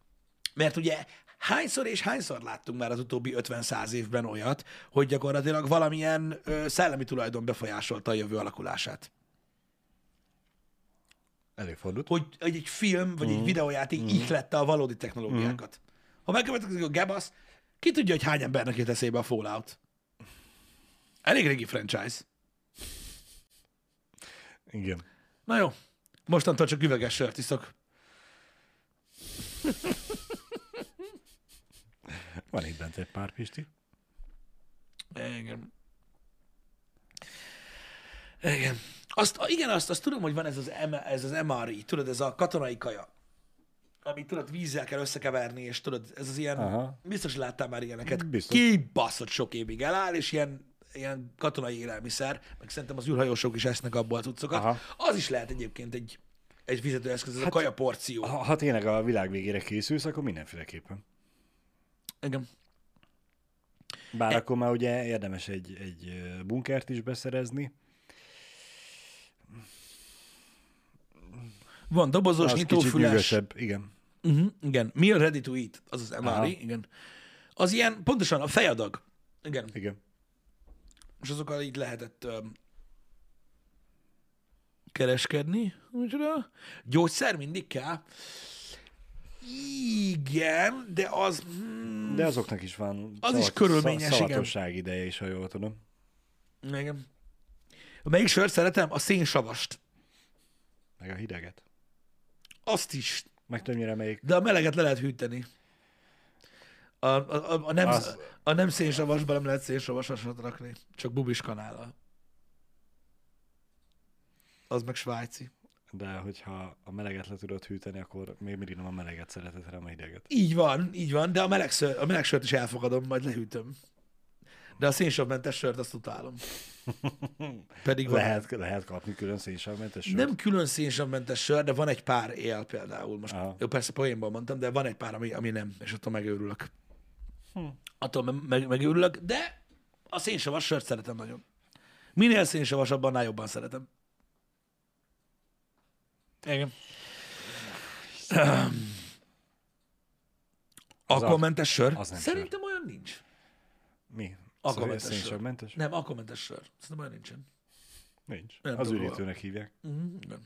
mert ugye hányszor és hányszor láttunk már az utóbbi 50-100 évben olyat, hogy gyakorlatilag valamilyen ö, szellemi tulajdon befolyásolta a jövő alakulását. Előfordult. Hogy egy, egy film vagy egy videójáték mm. ihlette a valódi technológiákat. Ha megkövetkezik a Gebasz, ki tudja, hogy hány embernek jut eszébe a Fallout? Elég régi franchise. Igen. Na jó, mostantól csak üveges sört iszok. Van itt bent egy pár Pisti. Igen. Igen. Azt, igen, azt, azt tudom, hogy van ez az, M, ez az MRI, tudod, ez a katonai kaja, amit tudod, vízzel kell összekeverni, és tudod, ez az ilyen, Aha. biztos láttál már ilyeneket, Biztos. kibaszott sok évig eláll, és ilyen, ilyen katonai élelmiszer, meg szerintem az űrhajósok is esznek abból a cuccokat. Aha. Az is lehet egyébként egy, egy fizetőeszköz, ez hát, a kaja porció. Ha, ha tényleg a világ végére készülsz, akkor mindenféleképpen. Igen. Bár akkor már ugye érdemes egy, egy bunkert is beszerezni. Van dobozos, Az nyitófüles, igen. Uh-huh, igen. Meal ready to eat, az az MRE, Aha. igen. Az ilyen, pontosan a fejadag. Igen. Igen. És azokkal így lehetett um, kereskedni. Micsoda? Gyógyszer mindig kell. Igen, de az... Hmm, De azoknak is van Az is körülményes, igen. ideje is, ha jól tudom. igen. Melyik sört szeretem? A szénsavast. Meg a hideget. Azt is. Meg többnyire melyik De a meleget le lehet hűteni. A, a, a, a, nem, Az- a nem szénsavasban nem lehet szénsavasat rakni. Csak bubis kanállal. Az meg svájci. De hogyha a meleget le tudod hűteni, akkor még mindig nem a meleget szereted, hanem a hideget. Így van, így van, de a meleg, ször, a meleg sört is elfogadom, majd lehűtöm. De a szénsavmentes sört azt utálom. [LAUGHS] Pedig van. Lehet, lehet kapni külön szénsavmentes sört. Nem külön szénsavmentes sör, de van egy pár él például. Most Aha. jó, persze poénból mondtam, de van egy pár, ami, ami nem, és attól megőrülök. Hm. Attól me- meg, megőrülök, de a szénsavas sört szeretem nagyon. Minél szénsavasabb, annál jobban szeretem. Igen. Alkoholmentes sör? az Szerintem olyan nincs. Mi? Alkoholmentes sör. Szénsavmentes? Nem, alkoholmentes sör. Szerintem olyan nincsen. Nincs. Nem az üdítőnek hívják. Mhm, igen.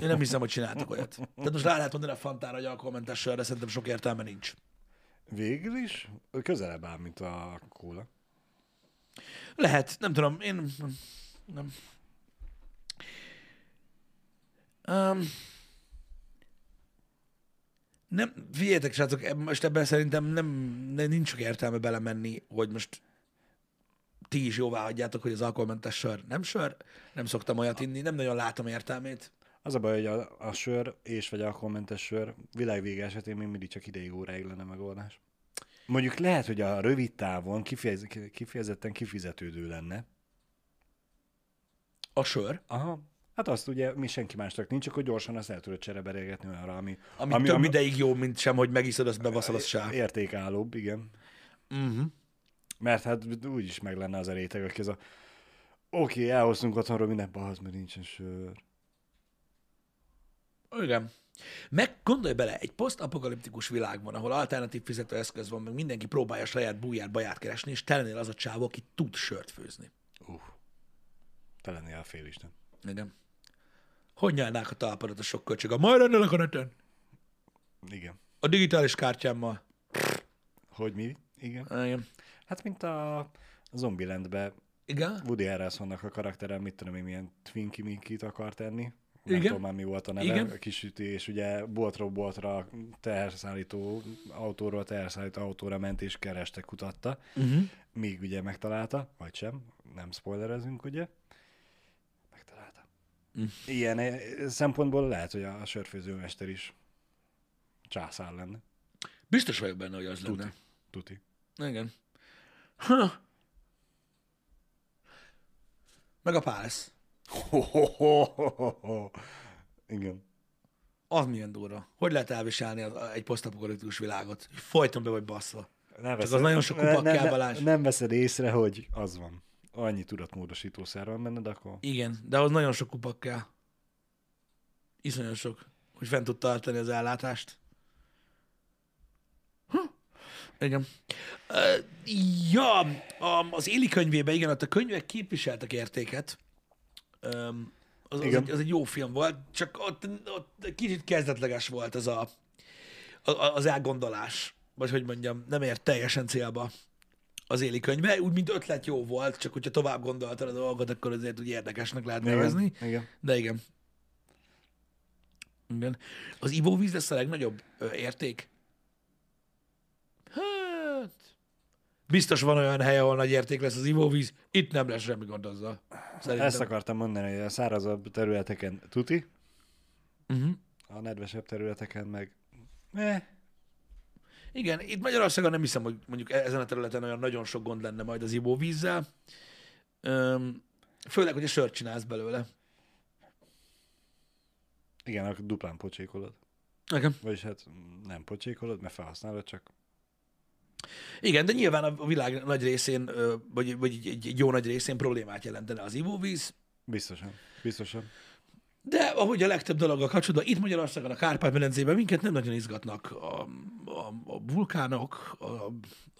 Én nem hiszem, hogy csináltak olyat. Tehát most rá lehet mondani a Fantára, hogy alkoholmentes sör, de szerintem sok értelme nincs. Végül is közelebb áll, mint a kóla. Lehet, nem tudom, én nem. nem. Um, nem, figyeljetek, srácok, most ebben szerintem nem, nem, nincs sok értelme belemenni, hogy most ti is jóvá hagyjátok, hogy az alkoholmentes sör nem sör, nem szoktam olyat inni, nem nagyon látom értelmét. Az a baj, hogy a, a sör és vagy alkoholmentes sör világvége esetén még mindig csak ideig óráig lenne megoldás. Mondjuk lehet, hogy a rövid távon kifejez, kifejezetten kifizetődő lenne. A sör, Aha. Hát azt ugye mi senki másnak nincs, akkor gyorsan azt el tudod csereberélgetni olyanra, ami, ami, ami több ami, ideig jó, mint sem, hogy megiszod, azt bebaszol, az se. értékállóbb, igen. Uh-huh. Mert hát úgy is meg lenne az a réteg, aki ez a oké, okay, elhoztunk otthonról mindent, bahaz, mert nincsen sör. Igen. Meg gondolj bele, egy posztapokaliptikus világban, ahol alternatív fizetőeszköz van, meg mindenki próbálja saját búját, baját keresni, és te lennél az a csávó, aki tud sört főzni. Uh, te lennél a félisten. Igen. Hogy nyelnák a talpadat a sok költség? Majd rendelek a neten. Igen. A digitális kártyámmal. Hogy mi? Igen. Igen. Hát mint a Zombielandben Igen? Woody Harrelsonnak a karaktere, mit tudom én, milyen Twinkie Minkit akar tenni. Nem Igen. tudom már mi volt a neve, Igen. kisüti, és ugye boltról boltra teherszállító autóról teherszállító autóra ment és kereste, kutatta, Uh-huh. míg ugye megtalálta, vagy sem, nem spoilerezünk, ugye? Megtalálta. Mm. Ilyen eh, szempontból lehet, hogy a sörfőzőmester is császár lenne. Biztos vagyok benne, hogy az Tuti. lenne. Tuti. Igen. Ha. Meg a pálesz. [LAUGHS] Igen. Az milyen durva. Hogy lehet elviselni az, egy posztapokaliptikus világot? Folyton be vagy baszva. Nem az nagyon sok kupak ne- ne-. Nem veszed észre, hogy az van. Annyi tudatmódosítószer van benned, akkor... Igen, de ahhoz nagyon sok kupak kell. Iszonyat sok, hogy fent tud tartani az ellátást. Hm. Igen. Uh, ja, a, az Éli könyvében, igen, ott a könyvek képviseltek értéket. Um, az, az, Igen. egy, az egy jó film volt, csak ott, ott kicsit kezdetleges volt az a, a, az elgondolás, vagy hogy mondjam, nem ért teljesen célba az éli könyve, úgy, mint ötlet jó volt, csak hogyha tovább gondoltad a dolgot, akkor azért úgy érdekesnek lehet nevezni. Igen. De igen. Igen. Az ivóvíz lesz a legnagyobb érték? Hát... Biztos van olyan hely, ahol nagy érték lesz az ivóvíz. Itt nem lesz semmi gond azzal. Szerintem. Ezt akartam mondani, hogy a szárazabb területeken tuti, Uh-huh. a nedvesebb területeken meg... Eh, Igen, itt Magyarországon nem hiszem, hogy mondjuk e- ezen a területen olyan nagyon sok gond lenne majd az ivóvízzel. Öm, főleg, hogy a sört csinálsz belőle. igen, akkor duplán pocsékolod. Igen. Vagyis hát nem pocsékolod, mert felhasználod, csak Igen, de nyilván a világ nagy részén, vagy, vagy egy, egy jó nagy részén problémát jelentene az ivóvíz. biztosan. Biztosan. De ahogy a legtöbb dologgal kapcsolatban, itt Magyarországon, a Kárpát-medencében minket nem nagyon izgatnak a, a, a vulkánok, a,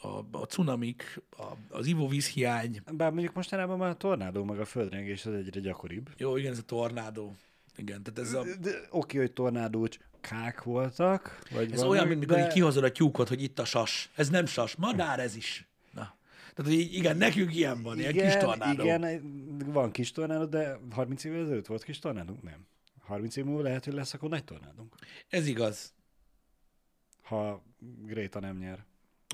a, a cunamik, a, az ivóvízhiány. Bár mondjuk mostanában már a tornádó meg a földrengés az egyre gyakoribb. Jó, igen, ez a tornádó. Igen, tehát ez, a, De, oké, hogy tornádócs kák voltak, vagy ez olyan, mint mikor de... így kihozod a tyúkot, hogy itt a sas. Ez nem sas, madár ez is. Na. Tehát, hogy igen, nekünk ilyen van, ilyen kis tornádó. Igen, van kis tornádó, de 30 évvel ezelőtt volt kis tornádunk? Nem. 30 év múlva lehet, hogy lesz akkor nagy tornádunk. Ez igaz. Ha Gréta nem nyer.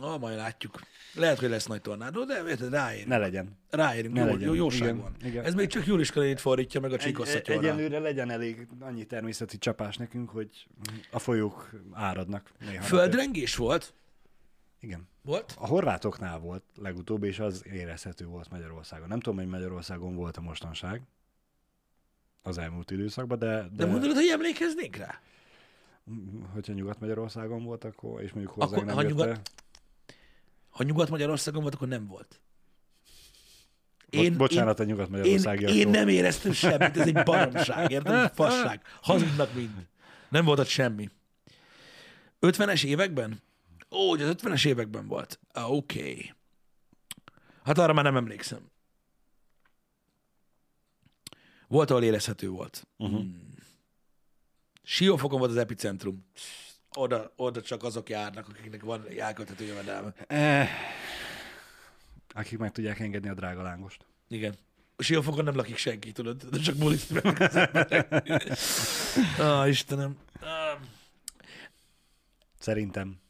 Ah, majd látjuk. Lehet, hogy lesz nagy tornádó, de érted, ráérünk. Ne legyen. Ráérünk, Ne jó, legyen. jó, jóság Igen, van. igen. Ez még csak Július Kalinit fordítja meg a Egy, csíkoszatyorra. egyelőre legyen elég annyi természeti csapás nekünk, hogy a folyók áradnak néha. Földrengés volt? Igen. Volt? A horvátoknál volt legutóbb, és az érezhető volt Magyarországon. Nem tudom, hogy Magyarországon volt a mostanság az elmúlt időszakban, de, De, de, mondod, hogy emlékeznék rá? hogyha Nyugat-Magyarországon volt, akkor, és mondjuk Akkor, hozzánk nem ha jött nyugat-. Ha Nyugat-Magyarországon volt, akkor nem volt. Bo- bocsánat, a én, Nyugat-Magyarországiaktól. én nem éreztem semmit, ez egy baromság, érted? Egy fasság. Hazudnak mind. Nem volt ott semmi. 50-es években? Ó, hogy az 50-es években volt. Ah, Oké. Okay. Hát arra már nem emlékszem. Volt, ahol érezhető volt. Uh-huh. Hmm. Siófokon volt az epicentrum. Oda, oda csak azok járnak, akiknek van elköthető jövedelme. Eh, akik meg tudják engedni a drága lángost. Igen. A Siófokon nem lakik senki, tudod, de csak bulizni meg az emberek. ah, Istenem. Ah, Szerintem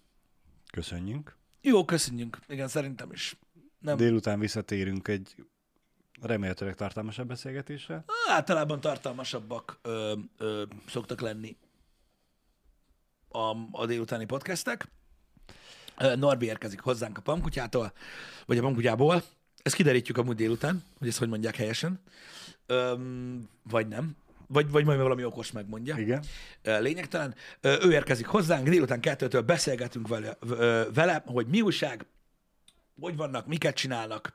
köszönjünk. jó, köszönjük. Igen, szerintem is. Nem. Délután visszatérünk egy remélhetőleg tartalmasabb beszélgetésre. Általában tartalmasabbak ö, ö, szoktak lenni a, a délutáni podcastek. Norbi érkezik hozzánk a Pamkutyától, vagy a Pamkutyából. Ezt kiderítjük amúgy délután, hogy ezt hogy mondják helyesen. Öm, vagy nem. Vagy, vagy majd valami okos megmondja. Igen. Lényegtelen. Ő érkezik hozzánk, délután kettőtől beszélgetünk vele, vele, hogy mi újság, hogy vannak, miket csinálnak,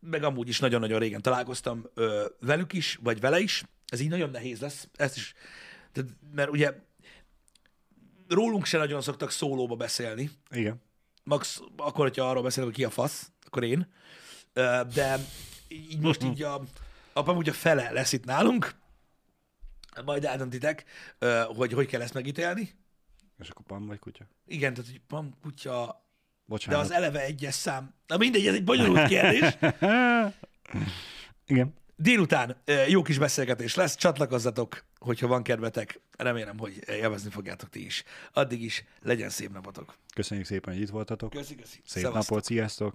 meg amúgy is nagyon-nagyon régen találkoztam ö, velük is, vagy vele is. Ez így nagyon nehéz lesz, ezt is. Tehát, mert ugye rólunk se nagyon szoktak szólóba beszélni, Igen. max akkor, hogyha arról beszélünk, hogy ki a fasz, akkor én. De így most így a, a úgy a fele lesz itt nálunk, majd eldöntitek, hogy hogy kell ezt megítélni. És akkor pan vagy kutya? Igen, tehát hogy pam, kutya, de Bocsánat. az eleve egyes szám. Na mindegy, ez egy bonyolult kérdés. [LAUGHS] Igen. Délután jó kis beszélgetés lesz, csatlakozzatok, hogyha van kedvetek. Remélem, hogy élvezni fogjátok ti is. Addig is legyen szép napotok. Köszönjük szépen, hogy itt voltatok. Köszi, köszi. Szép Szevasztok. napot, sziasztok!